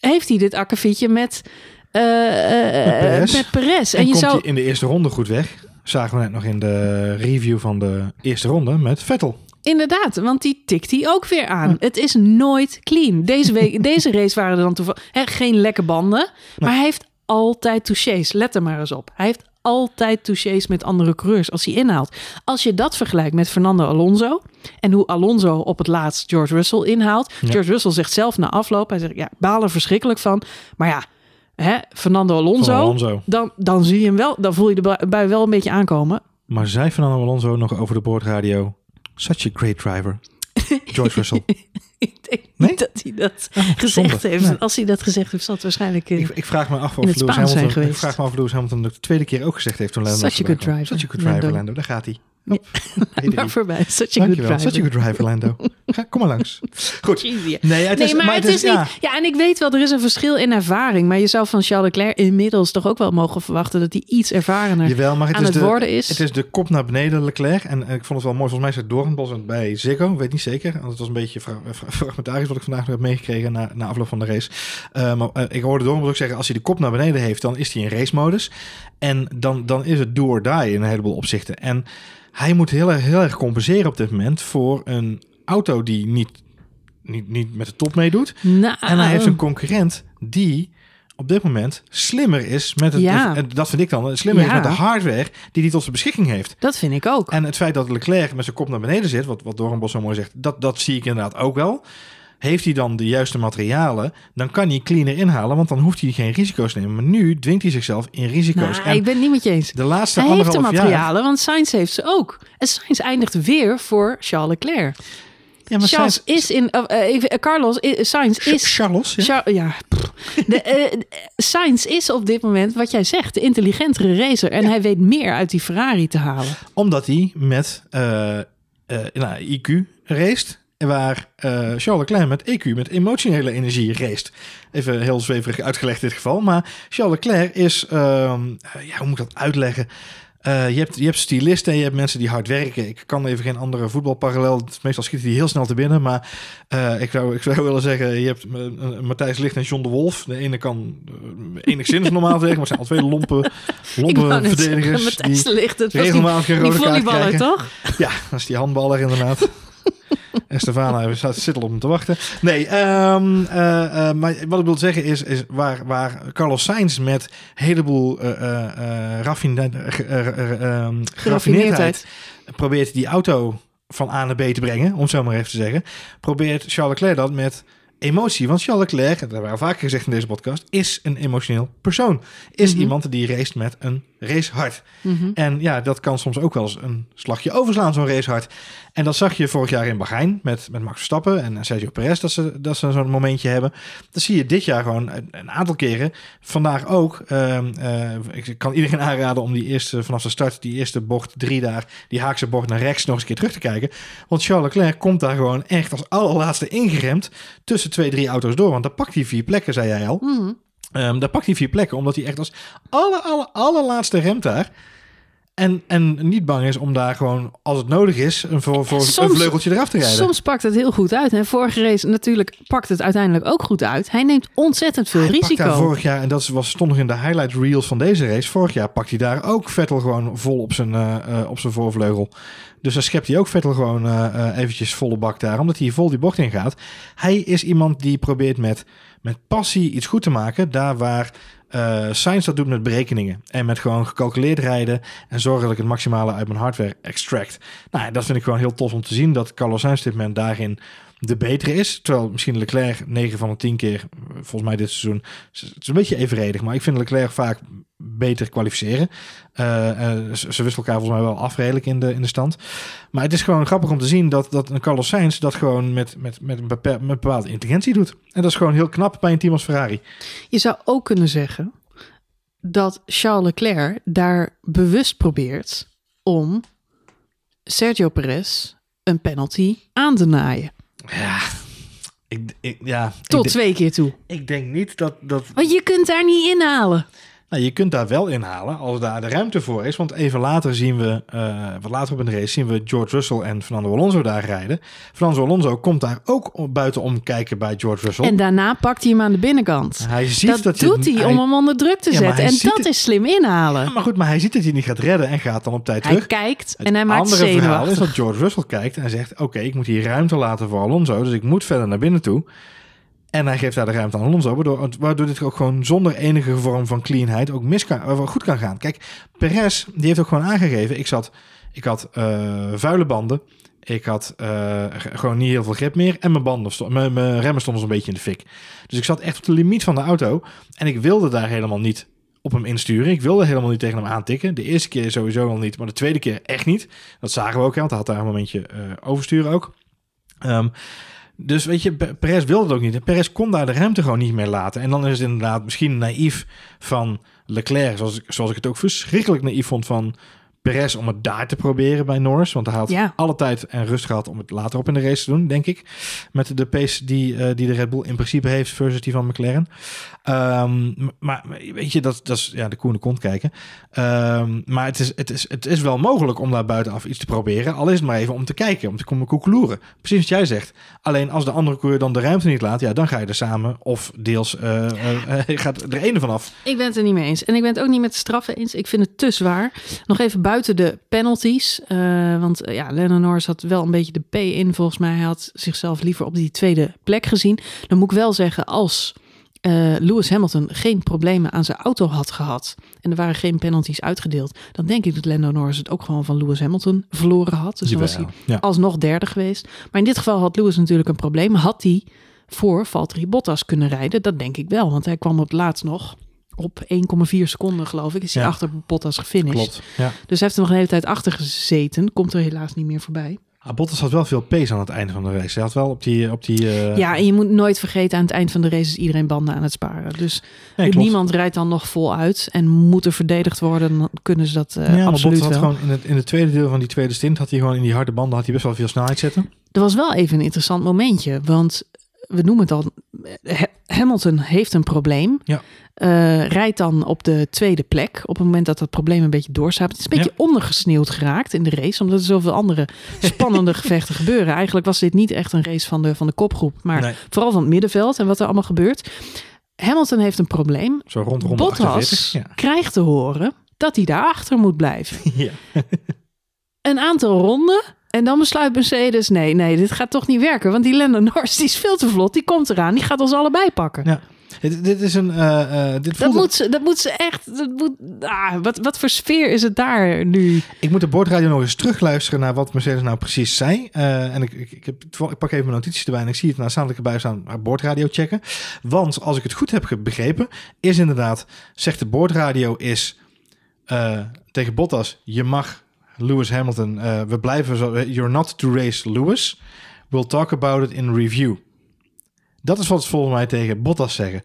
heeft hij dit akkefietje met, eh, Met Perez. met Perez. En, En, je komt zou... hij in de eerste ronde goed weg. Zagen we net nog in de review van de eerste ronde met Vettel. Inderdaad, want die tikt hij ook weer aan. Het is nooit clean. Deze, week, <laughs> deze race waren er dan toevallig hè, geen lekke banden. Maar hij heeft altijd touches. Let er maar eens op. Hij heeft altijd touches met andere coureurs als hij inhaalt. Als je dat vergelijkt met Fernando Alonso... en hoe Alonso op het laatst George Russell inhaalt. Ja. George Russell zegt zelf na afloop... hij zegt, ja, baal er verschrikkelijk van. Maar ja, hè, Fernando Alonso... Dan, dan zie je hem wel, dan voel je de bui wel een beetje aankomen. Maar zei Fernando Alonso nog over de boordradio... Such a great driver. George Russell. <laughs> ik denk Nee? niet dat hij dat Oh, gezegd zonde. heeft. Nee. Als hij dat gezegd heeft, zal het waarschijnlijk... eh, Ik, ik vraag me af of het Lewis Hamilton. Ik vraag me af of Lewis Hamilton de tweede keer ook gezegd heeft toen Lando Such a good driver, Such a good driver. Lando. Daar gaat hij. Ja. Maar voorbij. Such a good driver. Such a good driver, Lando. Ga, kom maar langs. <laughs> Goed. Jeez, ja. Nee, het nee, is, maar, het is, ja. niet. Ja, en ik weet wel, er is een verschil in ervaring. Maar je zou van Charles Leclerc inmiddels toch ook wel mogen verwachten dat hij iets ervarener Jawel, maar het aan is het de, worden is. Het is de kop naar beneden, Leclerc. En ik vond het wel mooi. Volgens mij is het Doornbos bij Ziggo. Weet niet zeker. Want het was een beetje fra- fra- fragmentarisch wat ik vandaag nog heb meegekregen na, na afloop van de race. Eh, maar eh, ik hoorde Doornbos ook zeggen, als hij de kop naar beneden heeft, dan is hij in race-modus. En dan, dan is het do or die in een heleboel opzichten. En hij moet heel erg, heel erg compenseren op dit moment voor een auto die niet, niet, niet met de top meedoet. nou, En hij heeft een concurrent die op dit moment slimmer is met het. Ja. en dat vind ik dan slimmer Ja. is met de hardware die hij tot zijn beschikking heeft. dat vind ik ook. En het feit dat Leclerc met zijn kop naar beneden zit, wat, wat Doornbos zo mooi zegt, dat, dat zie ik inderdaad ook wel. Heeft hij dan de juiste materialen, dan kan hij cleaner inhalen, want dan hoeft hij geen risico's te nemen. Maar nu dwingt hij zichzelf in risico's. Nou, en ik ben het niet met je eens. de laatste Hij heeft de jaar... materialen, want Sainz heeft ze ook. En Sainz eindigt weer voor Charles Leclerc. Ja, maar Charles Sainz- is in... eh, Carlos, eh, Sainz is... Charles, ja? Char- ja, de, Sainz is op dit moment, wat jij zegt, de intelligentere racer. En hij weet meer uit die Ferrari te halen. Omdat hij met nou, IQ raced. Waar eh, Charles Leclerc met EQ, met emotionele energie raced. Even heel zweverig uitgelegd in dit geval. Maar Charles Leclerc is, ehm, eh, ja, hoe moet ik dat uitleggen? Eh, je, hebt, je hebt stylisten en je hebt mensen die hard werken. Ik kan even geen andere voetbalparallel. Meestal schieten die heel snel te binnen. Maar ik, zou, ik zou willen zeggen, je hebt eh, Matthijs Licht en John de Wolf. De ene kan enigszins <laughs> normaal werken, maar het zijn al twee lompe, lompe verdedigers. Matthijs die Ligt, het die, regelmatig een die rode kaart volleyballer, krijgen. toch? Ja, dat is die handballer inderdaad. <laughs> <laughs> en Stefana staat zit al op hem te wachten. Nee, ehm, eh, eh, maar wat ik wil zeggen is, is waar, waar Carlos Sainz met een heleboel eh, raffine- eh, eh, eh, ehm, Geraffineerdheid. probeert die auto van A naar B te brengen, om het zo maar even te zeggen, probeert Charles Leclerc dat met emotie. Want Charles Leclerc, dat hebben we al vaker gezegd in deze podcast, is een emotioneel persoon. Is Mhm. iemand die race met een racehart. Mhm. En ja, dat kan soms ook wel eens een slagje overslaan, zo'n racehard. En dat zag je vorig jaar in Bahrein met, met Max Verstappen en Sergio Perez, dat ze, dat ze zo'n momentje hebben. Dat zie je dit jaar gewoon een, een aantal keren. Vandaag ook. Ehm, eh, ik kan iedereen <laughs> aanraden om die eerste, vanaf de start, die eerste bocht drie daar, die haakse bocht naar rechts nog eens een keer terug te kijken. Want Charles Leclerc komt daar gewoon echt als allerlaatste ingeremd tussen twee, drie auto's door. Want daar pakt hij vier plekken, zei jij al. Ehm, daar pakt hij vier plekken, omdat hij echt als aller, aller, allerlaatste remt daar. En, en niet bang is om daar gewoon, als het nodig is, een, voor, voor Soms- een vleugeltje eraf te rijden. Soms pakt het heel goed uit. En vorige race natuurlijk pakt het uiteindelijk ook goed uit. Hij neemt ontzettend veel Hij pakt risico. daar vorig jaar, en dat was, stond nog in de highlight reels van deze race. Vorig jaar pakt hij daar ook Vettel gewoon vol op zijn, eh, eh, op zijn voorvleugel. Dus dan schept hij ook Vettel gewoon eh, eventjes volle bak daar, omdat hij vol die bocht in gaat. Hij is iemand die probeert met, met passie iets goed te maken, daar waar eh Sainz dat doet met berekeningen. En met gewoon gecalculeerd rijden en zorgen dat ik het maximale uit mijn hardware extract. Nou, dat vind ik gewoon heel tof om te zien, dat Carlos Sainz dit moment daarin de betere is. Terwijl misschien Leclerc 9 van de 10 keer, volgens mij dit seizoen, het is een beetje evenredig. Maar ik vind Leclerc vaak beter kwalificeren. Eh, eh, ze ze wisselen elkaar volgens mij wel af redelijk in de, in de stand. Maar het is gewoon grappig om te zien dat, dat een Carlos Sainz dat gewoon met, met, met, een beper- met een bepaalde intelligentie doet. En dat is gewoon heel knap bij een team als Ferrari. Je zou ook kunnen zeggen dat Charles Leclerc daar bewust probeert om Sergio Perez een penalty aan te naaien. Ja, ik, ik, ja, Tot ik, twee keer toe. ik denk niet dat, dat... Want je kunt daar niet inhalen. Nou, je kunt daar wel inhalen als daar de ruimte voor is. Want even later zien we, eh, wat later op de race, zien we George Russell en Fernando Alonso daar rijden. Fernando Alonso komt daar ook op- buitenom kijken bij George Russell. En daarna pakt hij hem aan de binnenkant. hij ziet dat, dat, doet hij om hem onder druk te Ja, zetten. hij En dat het- is slim inhalen. Ja, maar goed, maar hij ziet dat hij niet gaat redden en gaat dan op tijd hij terug. kijkt Het en hij maakt andere verhaal is zenuwachtig. dat George Russell kijkt en zegt: Oké, ik moet hier ruimte laten voor Alonso, dus ik moet verder naar binnen toe. En hij geeft daar de ruimte aan Alonso, waardoor, waardoor dit ook gewoon zonder enige vorm van cleanheid ook mis kan, of goed kan gaan. Kijk, Perez, die heeft ook gewoon aangegeven: ik, zat, ik had eh, vuile banden, ik had eh, gewoon niet heel veel grip meer en mijn, banden sto- mijn, remmen stonden zo'n beetje in de fik. Dus ik zat echt op de limiet van de auto en ik wilde daar helemaal niet op hem insturen. Ik wilde helemaal niet tegen hem aantikken. De eerste keer sowieso al niet, maar de tweede keer echt niet. Dat zagen we ook, want hij had daar een momentje eh, oversturen ook. Ehm, Dus weet je, Pe- Perez wilde het ook niet. Perez kon daar de ruimte gewoon niet meer laten. En dan is het inderdaad misschien naïef van Leclerc, zoals ik, zoals ik het ook verschrikkelijk naïef vond van Perez om het daar te proberen bij Norris. Want hij had Ja. alle tijd en rust gehad om het later op in de race te doen, denk ik. Met de pace die, eh, die de Red Bull in principe heeft versus die van McLaren. Ehm, maar weet je, dat, dat is ja, de koene kont kijken. Ehm, maar het is, het, is, het is wel mogelijk om daar buitenaf iets te proberen. Al is het maar even om te kijken, om te komen koekeloeren. Precies wat jij zegt. Alleen als de andere coureur dan de ruimte niet laat, ja, dan ga je er samen of deels eh, eh, <laughs> gaat er ene vanaf. Ik ben het er niet mee eens. En ik ben het ook niet met de straffen eens. Ik vind het te zwaar. Nog even buiten de penalties. eh, want eh, ja, Lennon Norris had wel een beetje de P in volgens mij. Hij had zichzelf liever op die tweede plek gezien. Dan moet ik wel zeggen, als eh, Lewis Hamilton geen problemen aan zijn auto had gehad... en er waren geen penalties uitgedeeld... dan denk ik dat Lando Norris het ook gewoon van Lewis Hamilton verloren had. Dus dan was hij ja. alsnog derde geweest. Maar in dit geval had Lewis natuurlijk een probleem. Had hij voor Valtteri Bottas kunnen rijden? Dat denk ik wel, want hij kwam op het laatst nog op 1,4 seconden, geloof ik. Is hij Ja. achter Bottas gefinished. Klopt. Ja. Dus hij heeft er nog een hele tijd achter gezeten. Komt er helaas niet meer voorbij. Ah, Bottas had wel veel pace aan het einde van de race. Hij had wel op die... Op die eh, ja, en je moet nooit vergeten, aan het eind van de race is iedereen banden aan het sparen. Dus nee, niemand rijdt dan nog voluit en moet er verdedigd worden. Dan kunnen ze dat eh, ja, maar absoluut Bottas had wel. gewoon in het, in het tweede deel van die tweede stint... had hij gewoon in die harde banden had hij best wel veel snelheid zitten. Er was wel even een interessant momentje, want we noemen het al, Ha- Hamilton heeft een probleem. Ja. Eh, rijdt dan op de tweede plek op het moment dat dat probleem een beetje doorstaat. Het is een beetje ondergesneeuwd geraakt in de race, omdat er zoveel andere spannende <laughs> gevechten gebeuren. Eigenlijk was dit niet echt een race van de, van de kopgroep, maar Nee. vooral van het middenveld en wat er allemaal gebeurt. Hamilton heeft een probleem. Zo rond ronde Bottas 48. Ja. krijgt te horen dat hij daarachter moet blijven. <laughs> ja. een aantal ronden. En dan besluit Mercedes, nee, nee, dit gaat toch niet werken. Want die Lando Norris die is veel te vlot. Die komt eraan. Die gaat ons allebei pakken. Ja. Dit, dit is een... eh, eh, dit Dat moet, ze, dat moet ze echt... Dat moet, ah, wat, wat voor sfeer is het daar nu? Ik moet de boordradio nog eens terugluisteren naar wat Mercedes nou precies zei. Eh, en ik, ik, ik, heb, ik pak even mijn notities erbij en ik zie het ik erbij staan. Boordradio checken. Want als ik het goed heb begrepen, is inderdaad, zegt de boordradio is tegen Bottas, je mag Lewis Hamilton, eh, we blijven zo, you're not to race Lewis. We'll talk about it in review. Dat is wat ze volgens mij tegen Bottas zeggen.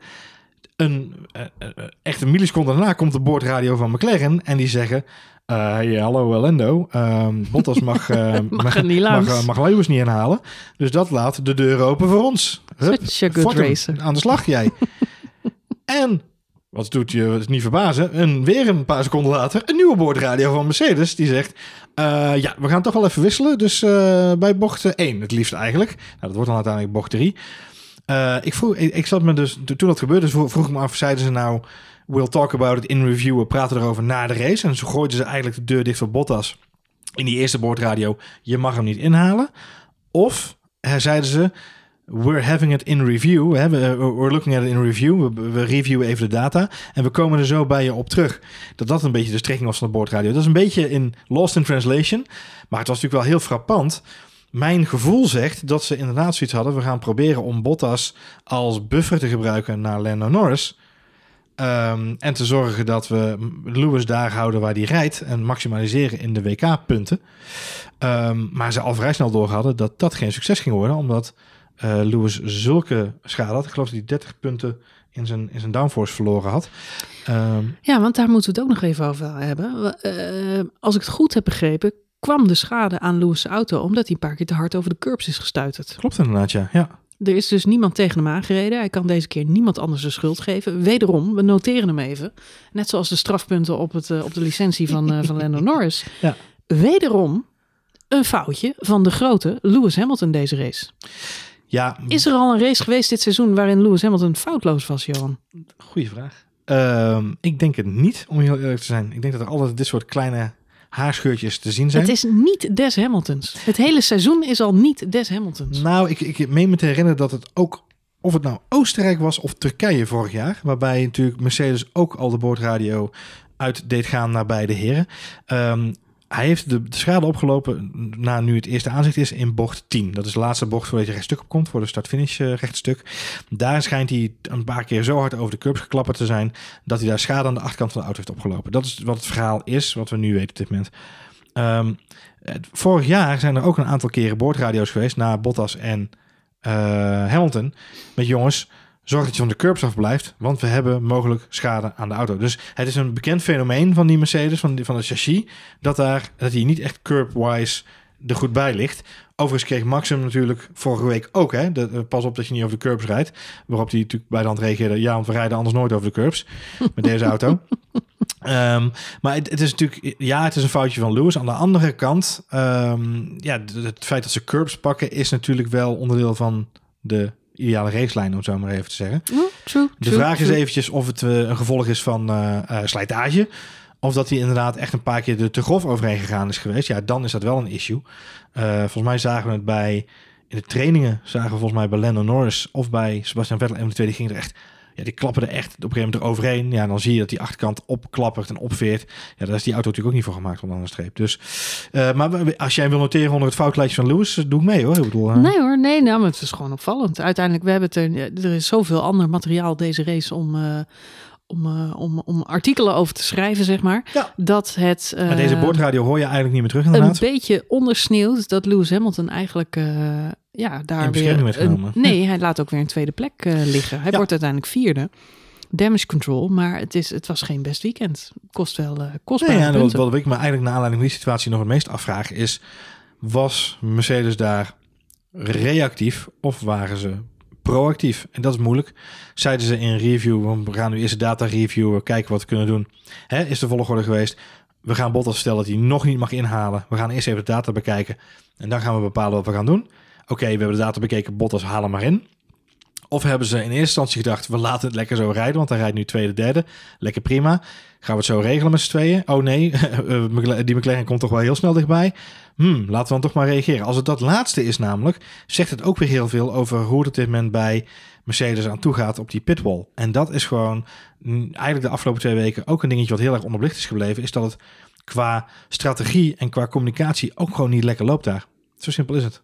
Een, eh, eh, echt een milliseconde daarna komt de boordradio van McLaren en die zeggen... eh, ja, hallo Lando, Ehm, Bottas mag, <laughs> eh, Mag niet mag, eh, mag Lewis niet inhalen. Dus dat laat de deur open voor ons. Hup, Such a good racer. Aan de slag jij. <laughs> en, wat doet je het niet verbazen, en weer een paar seconden later... een nieuwe boordradio van Mercedes die zegt... eh, ja, we gaan toch wel even wisselen. Dus eh, bij bocht 1 het liefst eigenlijk. Nou, dat wordt dan uiteindelijk bocht 3. Eh, ik, vroeg, ik, zat me dus, toen dat gebeurde, vroeg, ik me af, zeiden ze nou, we'll talk about it in review, we praten erover na de race. En zo gooiden ze eigenlijk de deur dicht voor Bottas in die eerste boordradio, je mag hem niet inhalen. Of eh, zeiden ze, we're having it in review, we- we're looking at it in review, we, we reviewen even de data en we komen er zo bij je op terug. Dat dat een beetje de strekking was van de boordradio. Dat is een beetje in lost in translation, maar het was natuurlijk wel heel frappant. Mijn gevoel zegt dat ze inderdaad zoiets hadden. We gaan proberen om Bottas als buffer te gebruiken naar Lando Norris. Ehm, en te zorgen dat we Lewis daar houden waar hij rijdt. En maximaliseren in de WK-punten. Ehm, maar ze al vrij snel door hadden dat dat geen succes ging worden. Omdat eh, Lewis zulke schade had. Ik geloof dat hij 30 punten in zijn, in zijn downforce verloren had. Ehm, Ja, want daar moeten we het ook nog even over hebben. Eh, als ik het goed heb begrepen, kwam de schade aan Lewis' auto... omdat hij een paar keer te hard over de curbs is gestuiterd. klopt inderdaad, ja. ja. Er is dus niemand tegen hem aangereden. Hij kan deze keer niemand anders de schuld geven. Wederom, we noteren hem even. Net zoals de strafpunten op, het, eh, op de licentie van, eh, van Lando <laughs> Norris. Ja. Wederom een foutje van de grote Lewis Hamilton deze race. Ja Is er al een race geweest dit seizoen waarin Lewis Hamilton foutloos was, Johan? Goeie vraag. Ehm, ik denk het niet, om heel eerlijk te zijn. Ik denk dat er altijd dit soort kleine haarscheurtjes te zien zijn. Het is niet des Hamiltons. Het hele seizoen is al niet des Hamiltons. Nou, ik, ik meen me te herinneren dat het ook, of het nou Oostenrijk was of Turkije vorig jaar, waarbij natuurlijk Mercedes ook al de boordradio uit deed gaan naar beide heren. Ehm, hij heeft de, de schade opgelopen na nu het eerste aanzicht is in bocht 10. Dat is de laatste bocht voordat je rechtstuk opkomt, voor de start-finish eh, rechtstuk. Daar schijnt hij een paar keer zo hard over de curbs geklapperd te zijn, dat hij daar schade aan de achterkant van de auto heeft opgelopen. Dat is wat het verhaal is, wat we nu weten op dit moment. Ehm, vorig jaar zijn er ook een aantal keren boordradio's geweest na Bottas en eh, Hamilton met jongens, zorg dat je van de curbs afblijft, want we hebben mogelijk schade aan de auto. Dus het is een bekend fenomeen van die Mercedes, van, die, van het chassis, dat, daar, dat hij niet echt curb-wise er goed bij ligt. Overigens kreeg Maxim natuurlijk vorige week ook, hè, de, eh, pas op dat je niet over de curbs rijdt. Waarop hij natuurlijk bij de hand reageerde, ja, want we rijden anders nooit over de curbs met deze auto. <laughs> Ehm, maar het, het is natuurlijk, ja, het is een foutje van Lewis. Aan de andere kant, ehm, ja, het feit dat ze curbs pakken is natuurlijk wel onderdeel van de ideale racelijn, om het zo maar even te zeggen. Oh, true, De true, vraag is eventjes of het eh, een gevolg is van eh, eh, slijtage. Of dat hij inderdaad echt een paar keer er te grof overheen gegaan is geweest. Ja, dan is dat wel een issue. Volgens mij zagen we het bij... In de trainingen zagen we volgens mij bij Lando Norris of bij Sebastian Vettel. En de tweede ging er echt... Ja, die klappen er echt op een gegeven moment eroverheen. Ja, dan zie je dat die achterkant opklappert en opveert. Ja, daar is die auto natuurlijk ook niet voor gemaakt onder de streep. Dus, eh, maar als jij wil noteren onder het foutlijstje van Lewis, doe ik mee hoor. Ik bedoel, eh, Nee hoor, nee, nou, het is gewoon opvallend. Uiteindelijk, we hebben het er, er is zoveel ander materiaal deze race om, eh, om, eh, om, om artikelen over te schrijven, zeg maar. Ja. Dat het maar eh, deze boordradio hoor je eigenlijk niet meer terug een beetje ondersneeuwt dat Lewis Hamilton eigenlijk eh, ja, daar In bescherming weer... werd een- genomen. nee, hij laat ook weer een tweede plek eh, liggen. Hij Ja. wordt uiteindelijk vierde. Damage control, maar het, is, het was geen best weekend. Kost wel eh kostbare Nee, ja, en wat, punten. wat ik me eigenlijk naar aanleiding van die situatie nog het meest afvraag is... was Mercedes daar reactief of waren ze proactief? En dat is moeilijk. Zeiden ze in review, we gaan nu eerst de data reviewen, kijken wat we kunnen doen. Hè, is de volgorde geweest, we gaan Bottas stellen dat hij nog niet mag inhalen. We gaan eerst even de data bekijken en dan gaan we bepalen wat we gaan doen. Oké, we hebben de data bekeken, Bottas halen maar in. Of hebben ze in eerste instantie gedacht, we laten het lekker zo rijden, want hij rijdt nu tweede, derde. Lekker prima. Gaan we het zo regelen met z'n tweeën? Oh nee, <laughs> eh, die McLaren komt toch wel heel snel dichtbij. Hmm, laten we dan toch maar reageren. Als het dat laatste is namelijk, zegt het ook weer heel veel over hoe het op dit moment bij Mercedes aan toe gaat op die pitwall. En dat is gewoon mm, eigenlijk de afgelopen twee weken ook een dingetje wat heel erg onderbelicht is gebleven, is dat het qua strategie en qua communicatie ook gewoon niet lekker loopt daar. Zo simpel is het.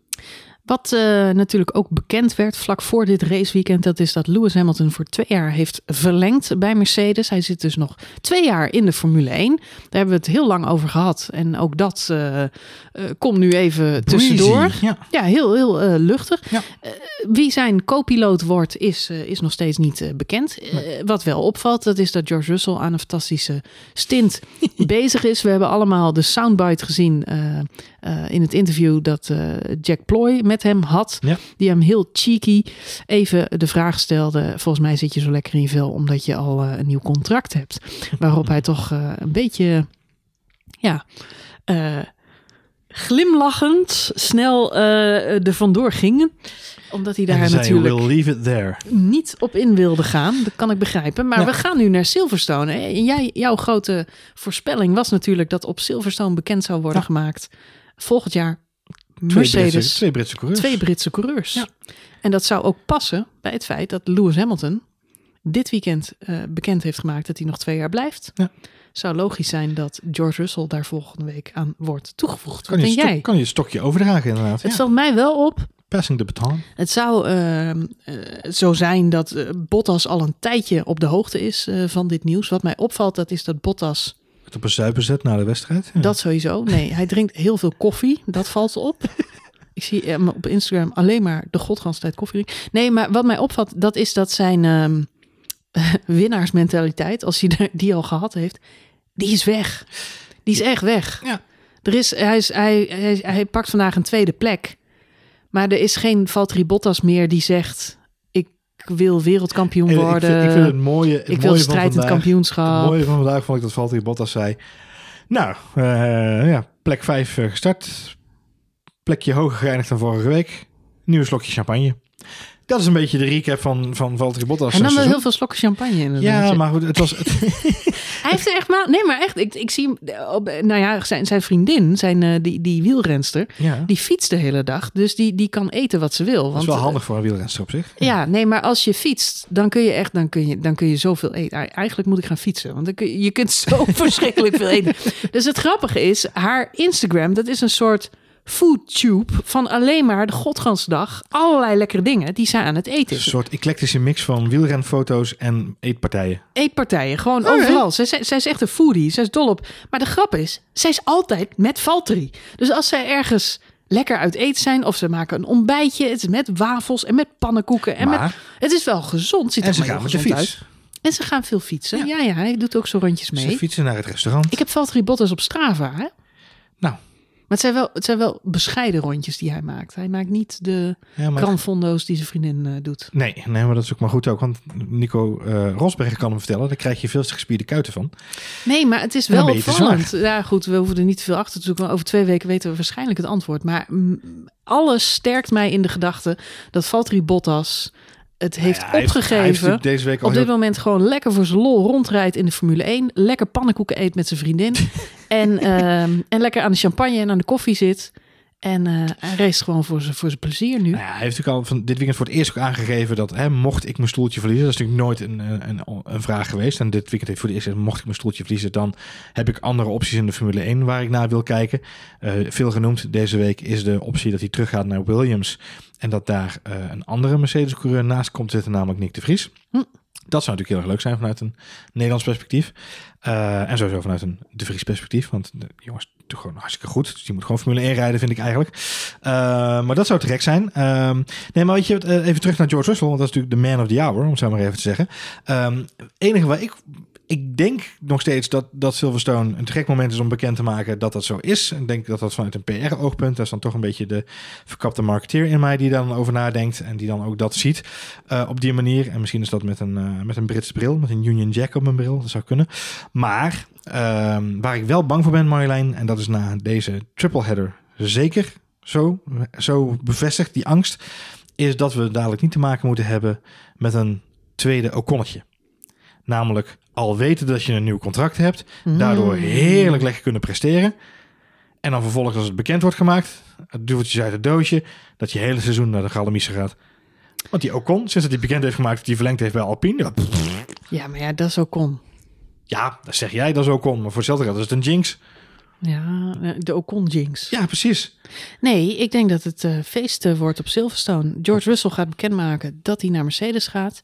Wat eh, natuurlijk ook bekend werd vlak voor dit raceweekend, dat is dat Lewis Hamilton voor twee jaar heeft verlengd bij Mercedes. Hij zit dus nog twee jaar in de Formule 1. Daar hebben we het heel lang over gehad. En ook dat eh, eh, komt nu even tussendoor. Breezy, Ja. Ja, heel, heel eh, luchtig. Ja. Eh, wie zijn co-piloot wordt, is, is nog steeds niet bekend. Wat wel opvalt, dat is dat George Russell aan een fantastische stint <laughs> bezig is. We hebben allemaal de soundbite gezien in het interview dat Jack Ploy met hem had. Ja. Die hem heel cheeky even de vraag stelde. Volgens mij zit je zo lekker in je vel omdat je al een nieuw contract hebt. <laughs> Waarop hij toch een beetje, ja... glimlachend snel eh er vandoor ging. Omdat hij daar natuurlijk we'll leave it there. niet op in wilde gaan. Dat kan ik begrijpen. Maar we gaan nu naar Silverstone. En jij, jouw grote voorspelling was natuurlijk dat op Silverstone bekend zou worden Ja. gemaakt. Volgend jaar Twee Mercedes. Britse, twee Britse coureurs. Twee Britse coureurs. Ja. En dat zou ook passen bij het feit dat Lewis Hamilton dit weekend eh, bekend heeft gemaakt dat hij nog twee jaar blijft. Ja. Zou logisch zijn dat George Russell daar volgende week aan wordt toegevoegd. Kan Wat je, denk stok- jij? kan je stokje overdragen inderdaad. Het Ja. valt mij wel op Passing the baton. het zou ehm, eh, zo zijn dat eh, Bottas al een tijdje op de hoogte is eh, van dit nieuws. Wat mij opvalt, dat is dat Bottas, Het op een zuipen zet na de wedstrijd. Ja. dat sowieso, nee, hij drinkt heel veel koffie. Dat valt op. <laughs> Ik zie hem op Instagram alleen maar de godganstijd koffie drinken. Nee, maar wat mij opvalt, dat is dat zijn ehm, <laughs> winnaarsmentaliteit, als hij die al gehad heeft, die is weg. Die is echt weg. Ja. Er is, hij, is, hij, hij, hij pakt vandaag een tweede plek. Maar er is geen Valtteri Bottas meer die zegt... ik wil wereldkampioen En ik, worden. vind, ik vind het mooie, het ik wil mooie van strijdend vandaag, kampioenschap. Het mooie van vandaag vond ik dat Valtteri Bottas zei... Nou, eh, ja, plek 5 gestart. Plekje hoger geëindigd dan vorige week. Nieuw slokje champagne. Dat is een beetje de recap van, van Valtteri Bottas. en dan wel heel veel slokken champagne in Ja, maar goed, het was... Het, <laughs> <laughs> Hij heeft er echt maar... Nee, maar echt. Ik, ik zie hem... Op, nou ja, zijn, zijn vriendin, zijn, eh, die, die wielrenster... ja, die fietst de hele dag. Dus die, die kan eten wat ze wil. dat Want, is wel eh, handig voor een wielrenster op zich. Ja, nee, maar als je fietst, dan kun je echt, dan kun je, dan kun je zoveel eten. Ei- Eigenlijk moet ik gaan fietsen, want dan kun je, je kunt zo <laughs> verschrikkelijk veel eten. Dus het grappige is, haar Instagram, dat is een soort foodtube van alleen maar de godgansdag allerlei lekkere dingen die zij aan het eten Een is. soort eclectische mix van wielrenfoto's en eetpartijen. Eetpartijen, gewoon Oh, overal. Zij, zij, zij is echt een foodie, zij is dol op. Maar de grap is, zij is altijd met Valtteri. Dus als zij ergens lekker uit eten zijn. Of ze maken een ontbijtje. Het is met wafels en met pannenkoeken. En met, het is wel gezond. Ziet er maar heel gezond uit. En ze gaan veel fietsen. Ja. Ja, ja, hij doet ook zo rondjes mee. Ze fietsen naar het restaurant. Ik heb Valtteri Bottas op Strava, hè? Nou, Maar het zijn, wel, het zijn wel bescheiden rondjes die hij maakt. Hij maakt niet de ja, kranfondo's die zijn vriendin eh, doet. Nee, nee, maar dat is ook maar goed ook. Want Nico eh Rosberg kan hem vertellen. Daar krijg je veel te gespierde kuiten van. Nee, maar het is wel opvallend. Ja, goed, we hoeven er niet te veel achter te zoeken. Maar over twee weken weten we waarschijnlijk het antwoord. Maar mm, alles sterkt mij in de gedachte dat Valtteri Bottas het heeft Nou Ja, heeft- opgegeven. natuurlijk deze week al op dit heel- moment gewoon lekker voor zijn lol rondrijdt in de Formule 1. Lekker pannenkoeken eet met zijn vriendin. <laughs> en, ehm, en lekker aan de champagne en aan de koffie zit. En eh, hij race gewoon voor zijn, voor zijn plezier nu. Nou ja, hij heeft natuurlijk al van dit weekend voor het eerst ook aangegeven dat hè, mocht ik mijn stoeltje verliezen, dat is natuurlijk nooit een, een, een, vraag geweest. En dit weekend heeft voor het eerst gezegd, mocht ik mijn stoeltje verliezen, dan heb ik andere opties in de Formule 1 waar ik naar wil kijken. Eh, veel genoemd deze week is de optie dat hij teruggaat naar Williams en dat daar eh, een andere Mercedes-coureur naast komt zitten, namelijk Nick de Vries. Hm. Dat zou natuurlijk heel erg leuk zijn vanuit een Nederlands perspectief. Eh, en sowieso vanuit een De Vries perspectief. Want de jongens gewoon hartstikke goed. Dus die moet gewoon Formule 1 rijden, vind ik eigenlijk. Eh, maar dat zou te gek zijn. Ehm, nee, maar weet je, eh, even terug naar George Russell. Want dat is natuurlijk de man of the hour, om het zo maar even te zeggen. Ehm, Het enige waar ik... Ik denk nog steeds dat, dat Silverstone een te gek moment is om bekend te maken dat dat zo is. Ik denk dat dat vanuit een PR-oogpunt, dat is dan toch een beetje de verkapte marketeer in mij die daar dan over nadenkt en die dan ook dat ziet eh, op die manier. En misschien is dat met een, eh, met een Britse bril, met een Union Jack op mijn bril, dat zou kunnen. Maar ehm, waar ik wel bang voor ben, Marjolein, en dat is na deze tripleheader zeker zo, zo bevestigd, die angst, is dat we dadelijk niet te maken moeten hebben met een tweede Oconnetje. Namelijk al weten dat je een nieuw contract hebt, daardoor Mm. heerlijk lekker kunnen presteren. En dan vervolgens als het bekend wordt gemaakt, het duveltjes uit het doosje, dat je hele seizoen naar de Galamissen gaat. Want die Ocon, sinds dat hij bekend heeft gemaakt dat hij verlengd heeft bij Alpine. Ja, maar ja, dat is ook kon. ja, dat zeg jij, dat is Ocon. Maar voor hetzelfde geld is het een jinx. Ja, de Ocon jinx. Ja, precies. Nee, ik denk dat het eh, feest eh, wordt op Silverstone. George Russell gaat bekendmaken dat hij naar Mercedes gaat.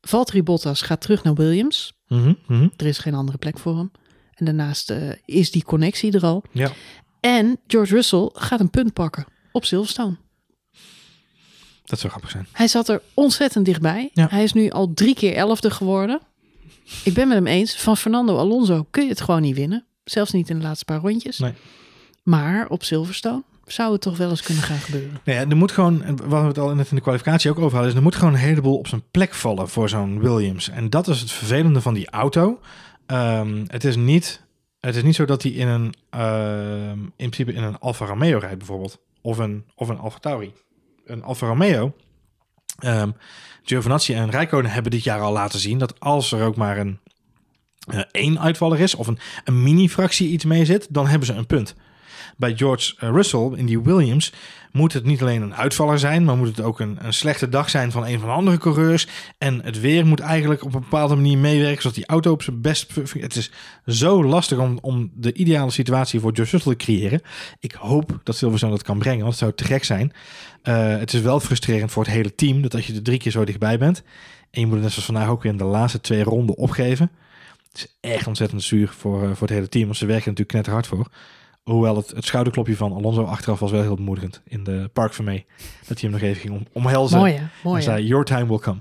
Valtteri Bottas gaat terug naar Williams. Mhm, mhm. Er is geen andere plek voor hem. En daarnaast eh, is die connectie er al. Ja. En George Russell gaat een punt pakken op Silverstone. Dat zou grappig zijn. Hij zat er ontzettend dichtbij. Ja. Hij is nu al drie keer elfde geworden. Ik ben met hem eens. Van Fernando Alonso kun je het gewoon niet winnen. Zelfs niet in de laatste paar rondjes. Nee. Maar op Silverstone zou het toch wel eens kunnen gaan gebeuren. Nee, er moet gewoon, waar we het al net in de kwalificatie ook over hadden, is er moet gewoon een heleboel op zijn plek vallen voor zo'n Williams. En dat is het vervelende van die auto. Ehm, het, is niet, het is niet zo dat hij in een, ehm, in principe in een Alfa Romeo rijdt bijvoorbeeld. Of een, of een Alfa Tauri. Een Alfa Romeo. ehm Giovinazzi en Rijkonen hebben dit jaar al laten zien dat als er ook maar een eh, één uitvaller is of een, een mini-fractie iets mee zit, dan hebben ze een punt. Bij George eh, Russell in die Williams moet het niet alleen een uitvaller zijn, maar moet het ook een, een slechte dag zijn van een van de andere coureurs. En het weer moet eigenlijk op een bepaalde manier meewerken, zodat die auto op zijn best. Het is zo lastig om, om de ideale situatie voor George Russell te creëren. Ik hoop dat Silverstone dat kan brengen, want het zou te gek zijn. Eh, het is wel frustrerend voor het hele team dat als je er drie keer zo dichtbij bent. En je moet het net zoals vandaag ook weer in de laatste twee ronden opgeven. Het is echt ontzettend zuur voor, eh, voor het hele team, want ze werken natuurlijk knetterhard voor. Hoewel het, het schouderklopje van Alonso achteraf was wel heel bemoedigend in de park van mee. Dat hij hem nog even ging om, omhelzen. Mooi hè? Mooi en hè? zei, your time will come.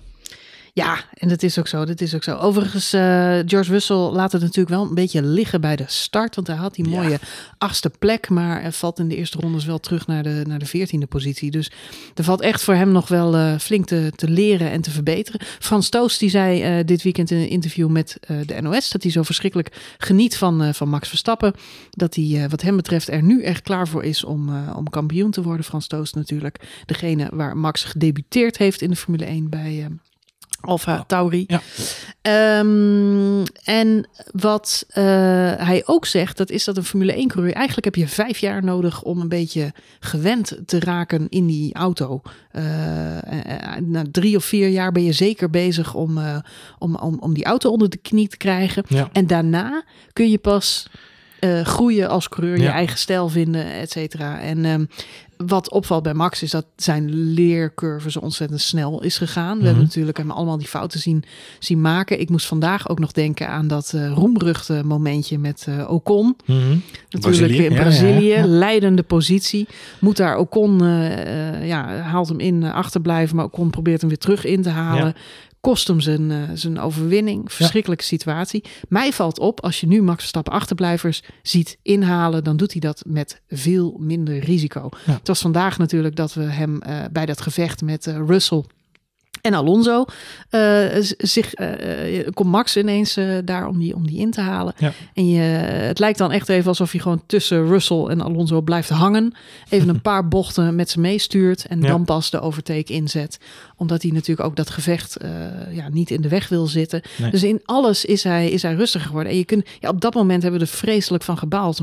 Ja, en dat is ook zo. Dat is ook zo. Overigens, eh, George Russell laat het natuurlijk wel een beetje liggen bij de start. Want hij had die Ja. mooie achtste plek. Maar hij valt in de eerste rondes wel terug naar de, naar de veertiende positie. Dus er valt echt voor hem nog wel eh, flink te, te leren en te verbeteren. Frans Toos die zei eh, dit weekend in een interview met de NOS... dat hij zo verschrikkelijk geniet van, van Max Verstappen. Dat hij wat hem betreft er nu echt klaar voor is om, om kampioen te worden. Frans Toos natuurlijk. Degene waar Max gedebuteerd heeft in de Formule 1 bij... eh, Alfa Tauri. Ja. Ehm, en wat eh, hij ook zegt, dat is dat een Formule 1 coureur, eigenlijk heb je vijf jaar nodig om een beetje gewend te raken in die auto. Eh, eh, na drie of vier jaar ben je zeker bezig om, eh, om, om, om die auto onder de knie te krijgen. Ja. En daarna kun je pas eh, groeien als coureur, je eigen stijl vinden, et cetera. En ehm, wat opvalt bij Max is dat zijn leercurve zo ontzettend snel is gegaan. We hebben natuurlijk hem allemaal die fouten zien, zien maken. Ik moest vandaag ook nog denken aan dat uh, roemruchte momentje met uh, Ocon. Mhm. Natuurlijk Brazilië, in Brazilië, ja, ja. leidende positie. Moet daar Ocon, eh, eh, ja, haalt hem in, eh, achterblijven. Maar Ocon probeert hem weer terug in te halen. Kost hem zijn, eh, zijn overwinning. Verschrikkelijke situatie. Mij valt op, als je nu Max Verstappen achterblijvers ziet inhalen... dan doet hij dat met veel minder risico. Ja. Het was vandaag natuurlijk dat we hem eh, bij dat gevecht met eh, Russell... En Alonso eh, zich, eh, komt Max ineens daar om die, om die in te halen. Ja. En je, het lijkt dan echt even alsof je gewoon tussen Russell en Alonso blijft hangen. Even een <laughs> paar bochten met ze meestuurt. En Ja. dan pas de overtake inzet. Omdat hij natuurlijk ook dat gevecht ja, niet in de weg wil zitten. Nee. Dus in alles is hij, is hij rustiger geworden. En je kunt, ja, op dat moment hebben we er vreselijk van gebaald.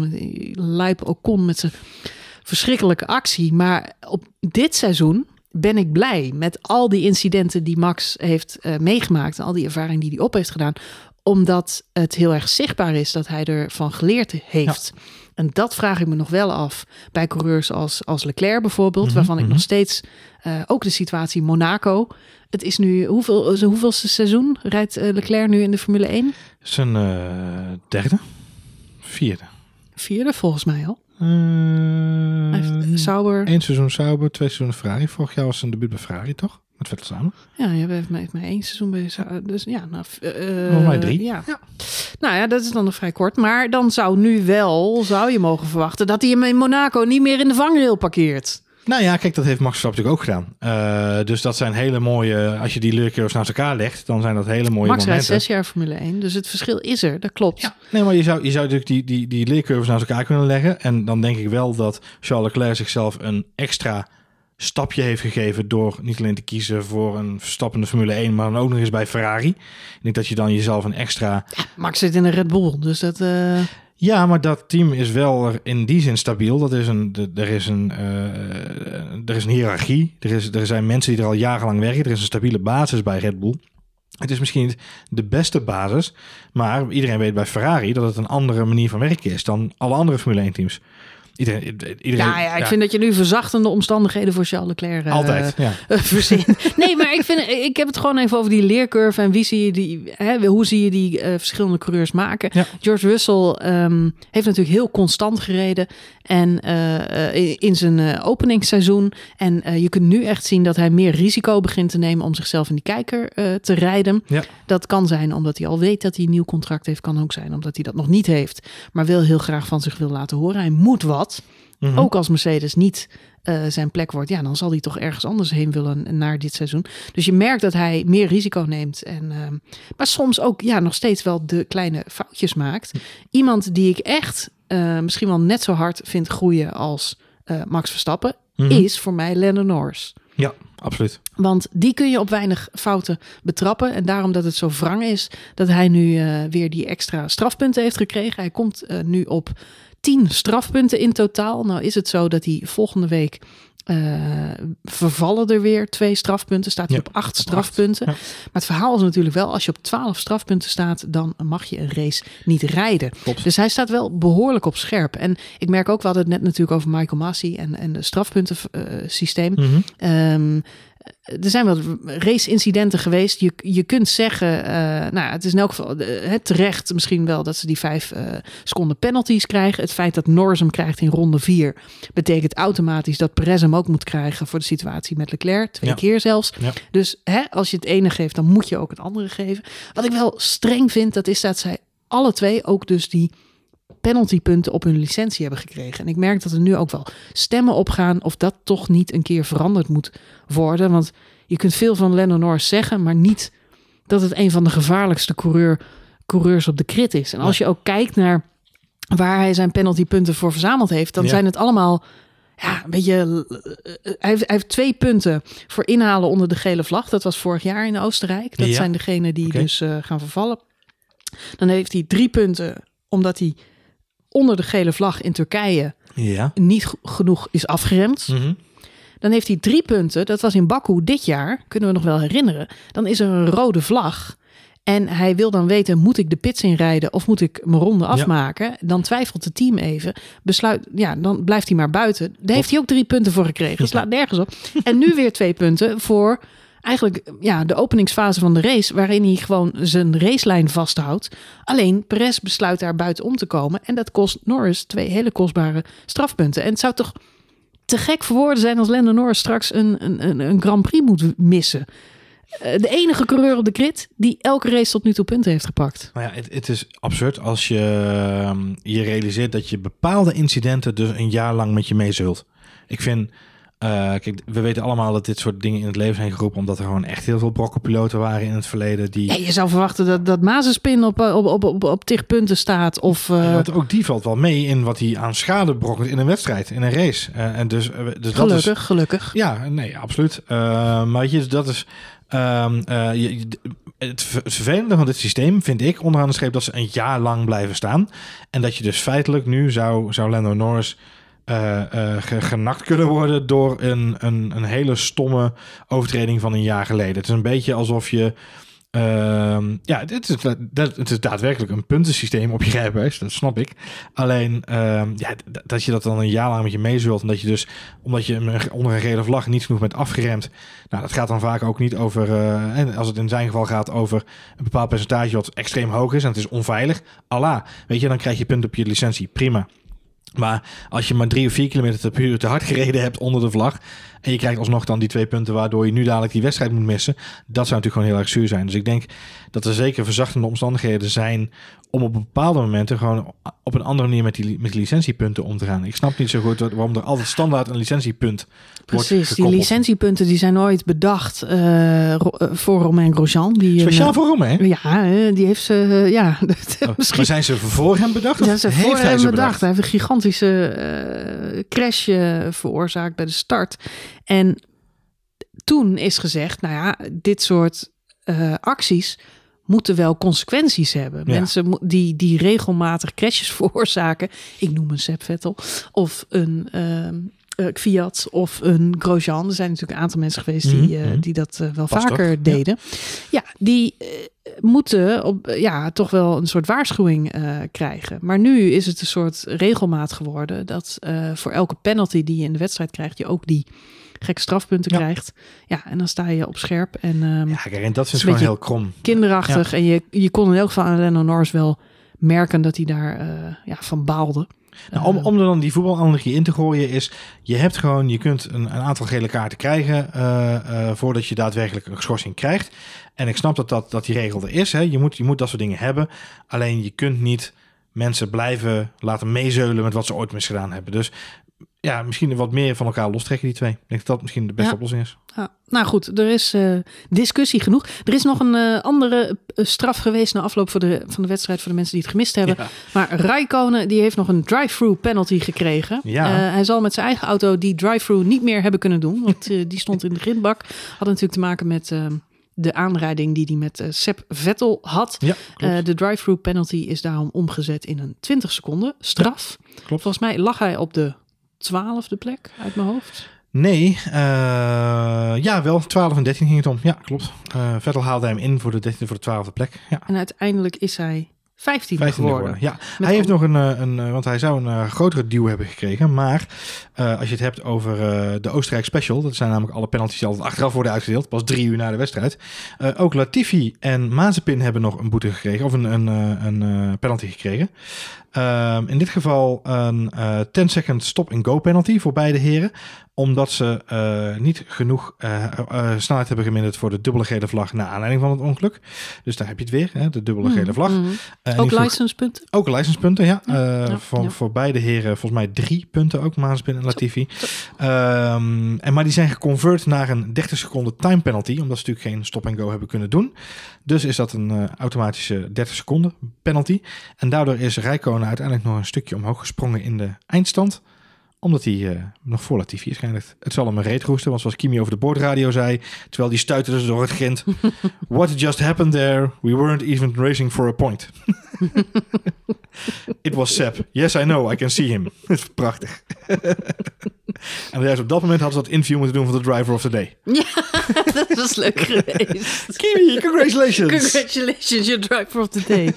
Lijp Ocon met zijn verschrikkelijke actie. Maar op dit seizoen ben ik blij met al die incidenten die Max heeft eh, meegemaakt. En al die ervaring die hij op heeft gedaan. Omdat het heel erg zichtbaar is dat hij ervan geleerd heeft. En dat vraag ik me nog wel af bij coureurs als, als Leclerc bijvoorbeeld. Mhm, waarvan ik mhm. nog steeds eh, ook de situatie Monaco. Het is nu, hoeveel, hoeveelste seizoen rijdt eh, Leclerc nu in de Formule 1? Zijn eh, derde? Vierde? Vierde volgens mij al. Eh, heeft Sauber. Eén seizoen Sauber, twee seizoenen Ferrari. Vorig jaar was zijn debuut bij Ferrari, toch? Met Vettel samen. Ja, je heeft mij één seizoen bij Sauber. Dus ja, nou, eh, Volgens mij drie. Ja. Nou ja, dat is dan nog vrij kort. Maar dan zou nu wel, zou je mogen verwachten, dat hij hem in Monaco niet meer in de vangrail parkeert. Nou ja, kijk, dat heeft Max Verstappen natuurlijk ook gedaan. Eh, dus dat zijn hele mooie... Als je die leercurves naast elkaar legt, dan zijn dat hele mooie Max rijdt momenten. zes jaar Formule 1, dus het verschil is er, dat klopt. Ja, nee, maar je zou, je zou natuurlijk die, die, die leercurves naast elkaar kunnen leggen. En dan denk ik wel dat Charles Leclerc zichzelf een extra stapje heeft gegeven door niet alleen te kiezen voor een verstappende Formule 1, maar dan ook nog eens bij Ferrari. Ik denk dat je dan jezelf een extra... Max zit in een Red Bull, dus dat... eh, Ja, maar dat team is wel in die zin stabiel. Dat is een, er, is een, eh, er is een hiërarchie. Er, is, er zijn mensen die er al jarenlang werken. Er is een stabiele basis bij Red Bull. Het is misschien niet de beste basis, maar iedereen weet bij Ferrari dat het een andere manier van werken is dan alle andere Formule 1 teams. Iedereen, iedereen, ja, ja, ik vind dat je nu verzachtende omstandigheden voor Charles Leclerc eh, altijd. Ja. eh, verzint. <laughs> Nee, maar ik, vind, ik heb het gewoon even over die leercurve en wie zie je die, hè, hoe zie je die eh, verschillende coureurs maken. Ja. George Russell ehm, heeft natuurlijk heel constant gereden en in- zijn openingsseizoen. En je kunt nu echt zien dat hij meer risico begint te nemen om zichzelf in die kijker te rijden. Dat kan zijn omdat hij al weet dat hij een nieuw contract heeft. Kan ook zijn omdat hij dat nog niet heeft. Maar wel heel graag van zich wil laten horen. Hij moet wat. Mhm. Ook als Mercedes niet eh, zijn plek wordt, ja, dan zal hij toch ergens anders heen willen naar dit seizoen. Dus je merkt dat hij meer risico neemt. En, ehm, maar soms ook ja, nog steeds wel de kleine foutjes maakt. Iemand die ik echt eh, misschien wel net zo hard vind groeien als eh, Max Verstappen, Mhm. is voor mij Lennon Norris. Ja, absoluut. Want die kun je op weinig fouten betrappen. En daarom dat het zo wrang is dat hij nu weer die extra strafpunten heeft gekregen. Hij komt nu op 10 strafpunten in totaal. Nou is het zo dat hij volgende week eh, vervallen er weer twee strafpunten. Staat hij Ja, op acht strafpunten. ja. Maar het verhaal is natuurlijk wel, als je op 12 strafpunten staat, dan mag je een race niet rijden. Klopt. Dus hij staat wel behoorlijk op scherp. En ik merk ook, we hadden het net natuurlijk over Michael Massey en, en het strafpuntensysteem. Mhm. Ehm, er zijn wel race-incidenten geweest. Je, je kunt zeggen, eh, nou, het is in elk geval het terecht misschien wel dat ze die vijf eh, seconden penalties krijgen. Het feit dat Norris hem krijgt in ronde vier betekent automatisch dat Perez hem ook moet krijgen voor de situatie met Leclerc. Twee Ja. keer zelfs. Ja. Dus hè, als je het ene geeft, dan moet je ook het andere geven. Wat ik wel streng vind, dat is dat zij alle twee ook dus die penaltypunten op hun licentie hebben gekregen. En ik merk dat er nu ook wel stemmen opgaan of dat toch niet een keer veranderd moet worden. Want je kunt veel van Lennon Norris zeggen, maar niet dat het een van de gevaarlijkste coureur, coureurs op de krit is. En als je ook kijkt naar waar hij zijn penaltypunten voor verzameld heeft, dan Ja. zijn het allemaal ja, een beetje. eh, Hij heeft, hij heeft twee punten voor inhalen onder de gele vlag. Dat was vorig jaar in Oostenrijk. Dat Ja. zijn degenen die dus eh, gaan vervallen. Dan heeft hij drie punten omdat hij onder de gele vlag in Turkije Ja. niet genoeg is afgeremd. Mhm. Dan heeft hij drie punten. Dat was in Baku dit jaar, kunnen we nog wel herinneren. Dan is er een rode vlag. En hij wil dan weten, moet ik de pits inrijden of moet ik mijn ronde afmaken? Dan twijfelt het team even. Besluit, ja, dan blijft hij maar buiten. Daar heeft hij ook drie punten voor gekregen. Slaat nergens op. En nu weer twee punten voor eigenlijk ja, de openingsfase van de race, waarin hij gewoon zijn racelijn vasthoudt. Alleen Perez besluit daar buiten om te komen. En dat kost Norris twee hele kostbare strafpunten. En het zou toch te gek voor woorden zijn als Lando Norris straks een, een, een Grand Prix moet missen. Eh, de enige coureur op de grid die elke race tot nu toe punten heeft gepakt. Maar ja, het, het is absurd als je ehm, je realiseert dat je bepaalde incidenten dus een jaar lang met je meezult. Ik vind uh, kijk, we weten allemaal dat dit soort dingen in het leven zijn geroepen, omdat er gewoon echt heel veel brokkenpiloten waren in het verleden. Die... Ja, je zou verwachten dat, dat Mazenspin op, op, op, op, op tig punten staat. Of, uh... ook die valt wel mee in wat hij aan schade brokkelt in een wedstrijd, in een race. Uh, en dus, dus gelukkig, dat is, gelukkig. Ja, nee, absoluut. maar je, dat is. Um, je, het vervelende van dit systeem vind ik onderaan de streep dat ze een jaar lang blijven staan. En dat je dus feitelijk nu zou, zou Lando Norris uh, genakt kunnen worden door een, een, een hele stomme overtreding van een jaar geleden. Het is een beetje alsof je. Uh, ja, het is, het is daadwerkelijk een puntensysteem op je rijbewijs, dat snap ik. Alleen uh, ja, dat je dat dan een jaar lang met je meezult en dat je dus, omdat je onder een reden vlag niet genoeg bent afgeremd. Nou, dat gaat dan vaak ook niet over, uh, als het in zijn geval gaat over een bepaald percentage wat extreem hoog is en het is onveilig. Allah, weet je, dan krijg je punten op je licentie, prima. Maar als je maar drie of vier kilometer te hard gereden hebt onder de vlag. En je krijgt alsnog dan die twee punten waardoor je nu dadelijk die wedstrijd moet missen. Dat zou natuurlijk gewoon heel erg zuur zijn. Dus ik denk dat er zeker verzachtende omstandigheden zijn om op bepaalde momenten gewoon op een andere manier met die, met licentiepunten om te gaan. Ik snap niet zo goed waarom er altijd standaard een licentiepunt Precies, die licentiepunten die zijn nooit bedacht uh, voor Romain Grosjean. Die Speciaal een, voor Romain? Ja, die heeft ze, uh, ja. <laughs> Oh, misschien... zijn ze voor hem bedacht? Ja, ze voor hem bedacht. bedacht. Hij heeft een gigantische uh, crash veroorzaakt bij de start. En toen is gezegd, nou ja, dit soort acties moeten wel consequenties hebben. Mensen die, die regelmatig crashes <laughs> veroorzaken. Ik noem een Sepp Vettel. Of een uh, Fiat of een Grosjean. Er zijn natuurlijk een aantal mensen geweest die, mhm, uh, mm die dat wel vaker deden. Ja, ja die moeten op, ja, toch wel een soort waarschuwing krijgen. Maar nu is het een soort regelmaat geworden dat voor elke penalty die je in de wedstrijd krijgt, je ook die gekke strafpunten krijgt. Ja, en dan sta je op scherp. En, um, ja, kijk, en dat is gewoon heel krom. Kinderachtig. En je, je kon in elk geval aan Lennon Norris wel merken dat hij daar uh, ja, van baalde. Nou, om, om er dan die voetbalanalogie in te gooien is, je hebt gewoon, je kunt een, een aantal gele kaarten krijgen uh, uh, voordat je daadwerkelijk een schorsing krijgt. En ik snap dat, dat, dat die regel er is. Hè. Je, moet, je moet dat soort dingen hebben. Alleen je kunt niet mensen blijven laten meezeulen met wat ze ooit misgedaan hebben. Dus ja, misschien wat meer van elkaar lostrekken, die twee. Ik denk dat dat misschien de beste oplossing is. Ja. Nou goed, er is uh, discussie genoeg. Er is nog een uh, andere uh, straf geweest na afloop voor de, van de wedstrijd voor de mensen die het gemist hebben. Ja. Maar Raikkonen die heeft nog een drive-through penalty gekregen. Ja. hij zal met zijn eigen auto die drive-through niet meer hebben kunnen doen. Want die stond in de grindbak. Had natuurlijk te maken met de aanrijding die hij met uh, Seb Vettel had. Ja, uh, de drive-through penalty is daarom omgezet in een 20 seconden straf. Ja, klopt. Volgens mij lag hij op de twaalfde plek uit mijn hoofd? Nee, uh, ja, wel 12 en 13 ging het om. Ja, klopt. Uh, Vettel haalde hem in voor de 13 voor de 12e plek. Ja. En uiteindelijk is hij 15, 15 geworden. Ja, hij heeft nog een, eh, een, want hij zou een grotere duw hebben gekregen. Maar uh, als je het hebt over uh, de Oostenrijk Special, dat zijn namelijk alle penalties die altijd achteraf worden uitgedeeld, pas drie uur na de wedstrijd. Uh, ook Latifi en Mazepin hebben nog een boete gekregen, of een, een, een penalty gekregen. Um, in dit geval een 10 second stop-and-go penalty voor beide heren omdat ze uh, niet genoeg uh, snelheid hebben geminderd voor de dubbele gele vlag na aanleiding van het ongeluk. Dus daar heb je het weer, hè, de dubbele mm, gele vlag. Mm. ook licenspunten? Ook licenspunten, ja. ja, voor, ja. voor beide heren volgens mij drie punten ook, Maaspin en Latifi. Um, en, maar die zijn geconvert naar een 30 seconden time penalty, omdat ze natuurlijk geen stop-and-go hebben kunnen doen. Dus is dat een automatische 30 seconden penalty. En daardoor is Rijkonen uiteindelijk nog een stukje omhoog gesprongen in de eindstand omdat hij uh, nog voor Latifi is geëindigd. Het zal hem een reet roesten, want zoals Kimi over de boordradio zei... terwijl die stuiterde dus door het grind... <laughs> What just happened there? We weren't even racing for a point. <laughs> It was Seb. Yes, I know. I can see him. <laughs> Prachtig. En juist op dat moment hadden ze dat interview moeten doen van de driver of the day. Ja, dat was leuk geweest. Kiwi, congratulations! Congratulations, your driver of the day.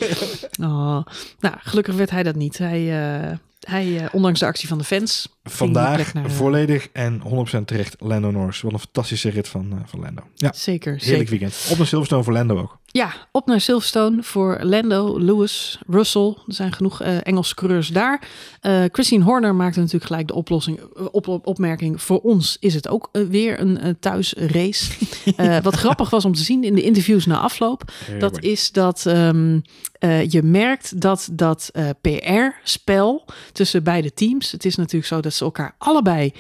Oh, nou, gelukkig werd hij dat niet. Hij, uh, hij uh, ondanks de actie van de fans... Vandaag naar, volledig en 100% terecht Lando Norris. Wat een fantastische rit van, uh, van Lando. Ja, zeker. Heerlijk zeker. weekend. Op naar Silverstone voor Lando ook. Ja, op naar Silverstone voor Lando, Lewis, Russell. Er zijn genoeg uh, Engelse coureurs daar. Uh, Christine Horner maakte natuurlijk gelijk de oplossing, op, op, opmerking. Voor ons is het ook uh, weer een thuisrace. <laughs> wat grappig was om te zien in de interviews na afloop. Dat is dat um, je merkt dat dat PR-spel tussen beide teams. Het is natuurlijk zo dat ze elkaar allebei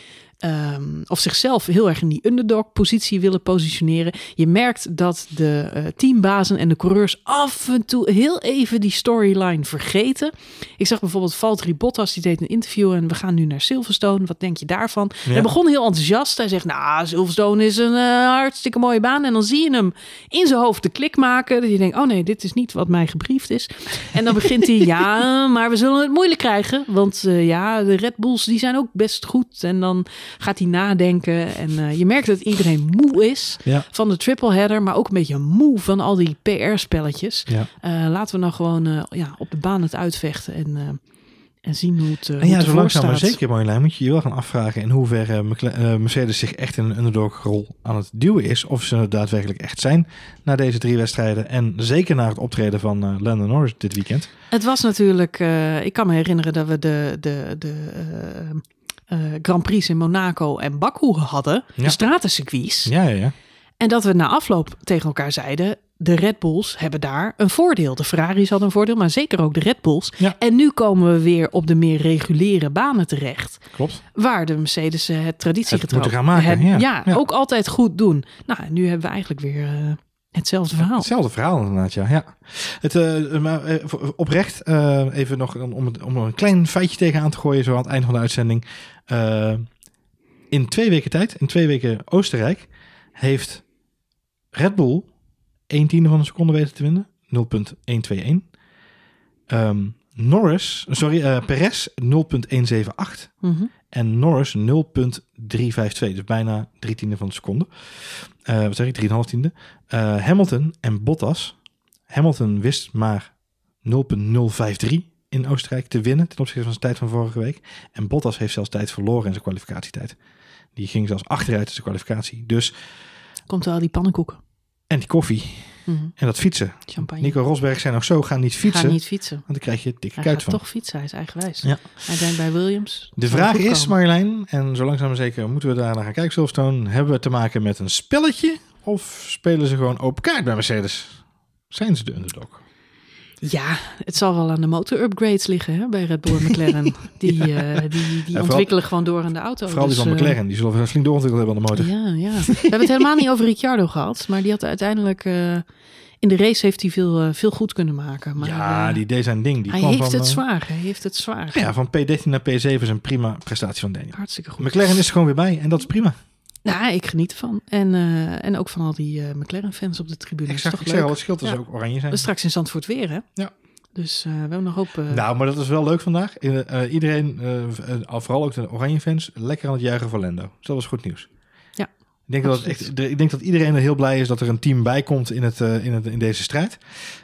Um, of zichzelf heel erg in die underdog-positie willen positioneren. Je merkt dat de uh, teambazen en de coureurs af en toe heel even die storyline vergeten. Ik zag bijvoorbeeld Valtteri Bottas, die deed een interview en we gaan nu naar Silverstone. Wat denk je daarvan? Ja. Hij begon heel enthousiast. Hij zegt, nou, Silverstone is een uh, hartstikke mooie baan. En dan zie je hem in zijn hoofd de klik maken. Dat je denkt, oh nee, dit is niet wat mij gebriefd is. En dan begint hij, <laughs> ja, maar we zullen het moeilijk krijgen. Want uh, ja, de Red Bulls, die zijn ook best goed. En dan gaat hij nadenken. En uh, je merkt dat iedereen moe is ja. van de triple header, maar ook een beetje moe van al die PR-spelletjes. Ja. Uh, laten we nou gewoon uh, ja, op de baan het uitvechten en, en zien hoe het. en ja, zo langzaam maar zeker, Marjolein, moet je je wel gaan afvragen in hoeverre Mercedes zich echt in een underdog-rol aan het duwen is. Of ze het daadwerkelijk echt zijn na deze drie wedstrijden. En zeker na het optreden van Lando Norris dit weekend. Het was natuurlijk, ik kan me herinneren dat we de. de, de uh, Grand Prix in Monaco en Baku hadden, ja. de stratencircuits. Ja, ja, ja. En dat we na afloop tegen elkaar zeiden, de Red Bulls hebben daar een voordeel. De Ferraris hadden een voordeel, maar zeker ook de Red Bulls. Ja. En nu komen we weer op de meer reguliere banen terecht. Klopt. Waar de Mercedes het traditiegetrouw het gaan maken, het, ja. ja, Ja. ook altijd goed doen. Nou, nu hebben we eigenlijk weer uh, hetzelfde verhaal. Hetzelfde verhaal inderdaad, ja. ja. Het, uh, maar, uh, oprecht, uh, even nog om, om een klein feitje tegenaan te gooien, zo aan het einde van de uitzending. In twee weken tijd, in twee weken Oostenrijk, heeft Red Bull 1 tiende van een seconde weten te winnen. 0.121. Um, Norris, sorry, uh, Perez 0.178. Mhm. En Norris 0.352. Dus bijna drie tiende van een seconde. Uh, wat zeg ik, 3,5 tiende. Uh, Hamilton en Bottas. Hamilton wist maar 0.053 in Oostenrijk te winnen ten opzichte van zijn tijd van vorige week. En Bottas heeft zelfs tijd verloren in zijn kwalificatietijd. Die ging zelfs achteruit in zijn kwalificatie. Dus, Komt wel die pannenkoeken. en die koffie. Mhm. En dat fietsen. Champagne. Nico Rosberg zei nog zo, ga niet fietsen. Ga niet fietsen. Want dan krijg je dikke Hij kuit van. toch fietsen, hij is eigenwijs. Ja. Hij denkt bij Williams. De vraag is. Marjolein, en zo langzaam maar zeker moeten we daar naar gaan kijken, Silverstone. Hebben we te maken met een spelletje of spelen ze gewoon open kaart bij Mercedes? Zijn ze de underdog? Ja, het zal wel aan de motor-upgrades liggen hè, bij Red Bull en McLaren. <laughs> Die, eh, die, die vooral- ontwikkelen gewoon door aan de auto. Vooral die Dus, van eh, McLaren, die zullen flink doorontwikkeld hebben aan de motor. Ja, ja. We hebben het helemaal niet over Ricciardo gehad. Maar die had uiteindelijk... eh, in de race heeft hij veel, veel goed kunnen maken. Maar, ja, die deed zijn ding. Die hij kwam heeft van, het zwaar. Hij heeft het zwaar. Ja, van P13 naar P7 is een prima prestatie van Daniel. Hartstikke goed. McLaren is er gewoon weer bij en dat is prima. Ja, ik geniet ervan. En, eh, en ook van al die eh, McLaren-fans op de tribune. Ik is toch ik leuk? zeg al, het scheelt Ja. ze ook oranje zijn. We straks in Zandvoort weer, hè? Ja. Dus eh, we hebben nog hoop... Nou, maar dat is wel leuk vandaag. Iedereen, vooral ook de oranje fans, lekker aan het juichen voor Lando. Dus dat was goed nieuws. Ja, Ik denk, dat echt, ik denk dat iedereen er heel blij is dat er een team bij komt in, het, in, het, in deze strijd.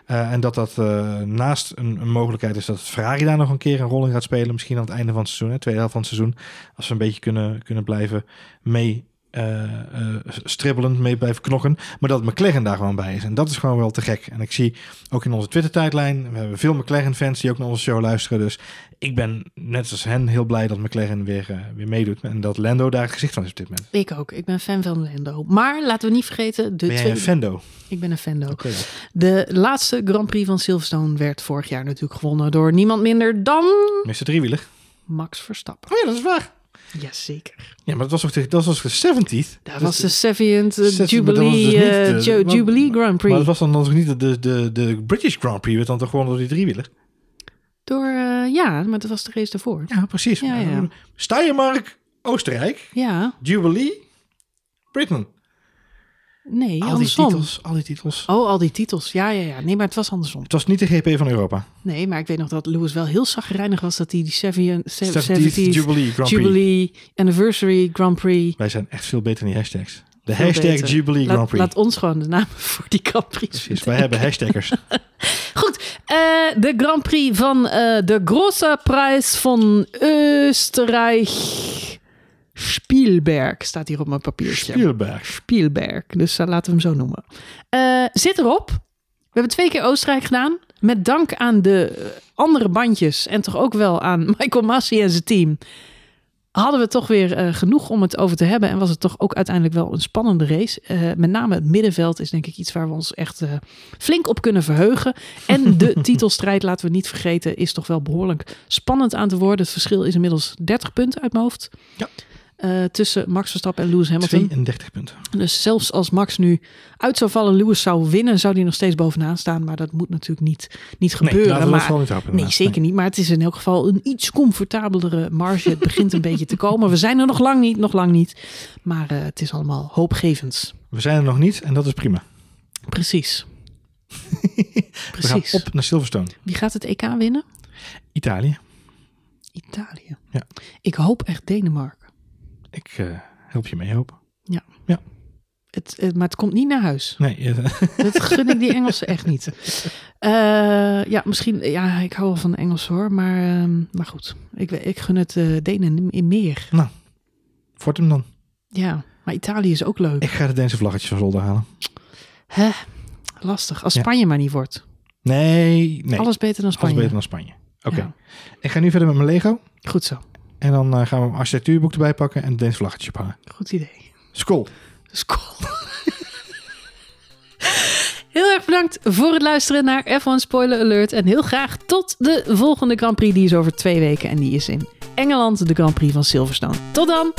En dat dat naast een, een mogelijkheid is dat Ferrari daar nog een keer een rol in gaat spelen. Misschien aan het einde van het seizoen, hè, tweede helft van het seizoen. Als we een beetje kunnen, kunnen blijven mee eh, stribbelend, mee blijven knokken. Maar dat McLaren daar gewoon bij is. En dat is gewoon wel te gek. En ik zie ook in onze Twitter-tijdlijn, we hebben veel McLaren-fans die ook naar onze show luisteren. Dus ik ben net als hen heel blij dat McLaren weer, eh, weer meedoet. En dat Lando daar het gezicht van is op dit moment. Ik ook. Ik ben fan van Lando. Maar laten we niet vergeten... De Ben jij een Fendo? Ik ben een Fando. Oké. De laatste Grand Prix van Silverstone werd vorig jaar natuurlijk gewonnen door niemand minder dan Mr. Driewieler. Max Verstappen. Oh ja, dat is waar. Jazeker. Ja, maar dat was, toch de, dat was de 70th. Dat was de 70th eh, dat was Jubilee, dus eh, de- Ju- wat- Jubilee Grand Prix. Maar dat was dan nog niet de, de, de, de British Grand Prix. werd dan toch gewoon door die driewieler? Door, eh, ja, maar dat was de race daarvoor. Ja, precies. Ja, ja. Steiermark, Oostenrijk. Ja, Jubilee, Britain. Nee, al die titels, al die titels. Oh, al die titels. Ja, ja, ja. Nee, maar het was andersom. Het was niet de GP van Europa. Nee, maar ik weet nog dat Lewis wel heel zagrijnig was dat hij die 70 70th 70th Jubilee Grand Prix. Jubilee Anniversary Grand Prix. Wij zijn echt veel beter in die hashtags. De Veel hashtag beter. Jubilee Grand Prix. laat ons gewoon de namen <laughs> voor die Grand Prix Precies, wij hebben hashtaggers. <laughs> Goed, eh, de Grand Prix van eh, de Große Prijs van Oostenrijk. Spielberg staat hier op mijn papiertje. Spielberg. Spielberg, dus eh, laten we hem zo noemen. Eh, zit erop. We hebben twee keer Oostenrijk gedaan. Met dank aan de eh, andere bandjes en toch ook wel aan <laughs> Michael Massi en zijn team. Hadden we toch weer genoeg om het over te hebben. En was het toch ook uiteindelijk wel een spannende race. Met name het middenveld is denk ik iets waar we ons echt flink op kunnen verheugen. En de <laughs> titelstrijd, laten we niet vergeten, is toch wel behoorlijk spannend aan te worden. Het verschil is inmiddels 30 punten uit mijn hoofd. Ja. Eh, tussen Max Verstappen en Lewis Hamilton. 32 punten. Dus zelfs als Max nu uit zou vallen, Lewis zou winnen, zou hij nog steeds bovenaan staan. Maar dat moet natuurlijk niet, niet Nee, gebeuren. we dat maar, niet hopen. nee, zeker niet. Maar het is in elk geval een iets comfortabelere marge. Het begint een <laughs> beetje te komen. We zijn er nog lang niet, nog lang niet. Maar eh, het is allemaal hoopgevend. We zijn er nog niet en dat is prima. Precies. <laughs> We Precies. gaan op naar Silverstone. Wie gaat het EK winnen? Italië. Italië. Ja. Ik hoop echt Denemarken. Ik eh, help je mee hopen. Het, het- maar het komt niet naar huis. Nee, eh, <laughs> Dat gun ik die Engelsen echt niet. Eh, ja, misschien. Ja, ik hou wel van de Engelsen hoor. Maar, ehm, maar goed. Ik, ik gun het eh Denen in meer. Fort hem dan. Ja, maar Italië is ook leuk. Ik ga de Deense vlaggetjes van zolder halen. Hè? Lastig. Als Ja. Spanje maar niet wordt. Nee, nee. Alles beter dan Alles Spanje. beter dan Spanje. Oké. Ja, Ik ga nu verder met mijn Lego. goed zo. En dan eh, gaan we een architectuurboek erbij pakken en het Deens vlaggetje ophangen. Goed idee. School. Skol. <laughs> Heel erg bedankt voor het luisteren naar F1 Spoiler Alert. En heel graag tot de volgende Grand Prix. Die is over twee weken. En die is in Engeland, de Grand Prix van Silverstone. Tot dan!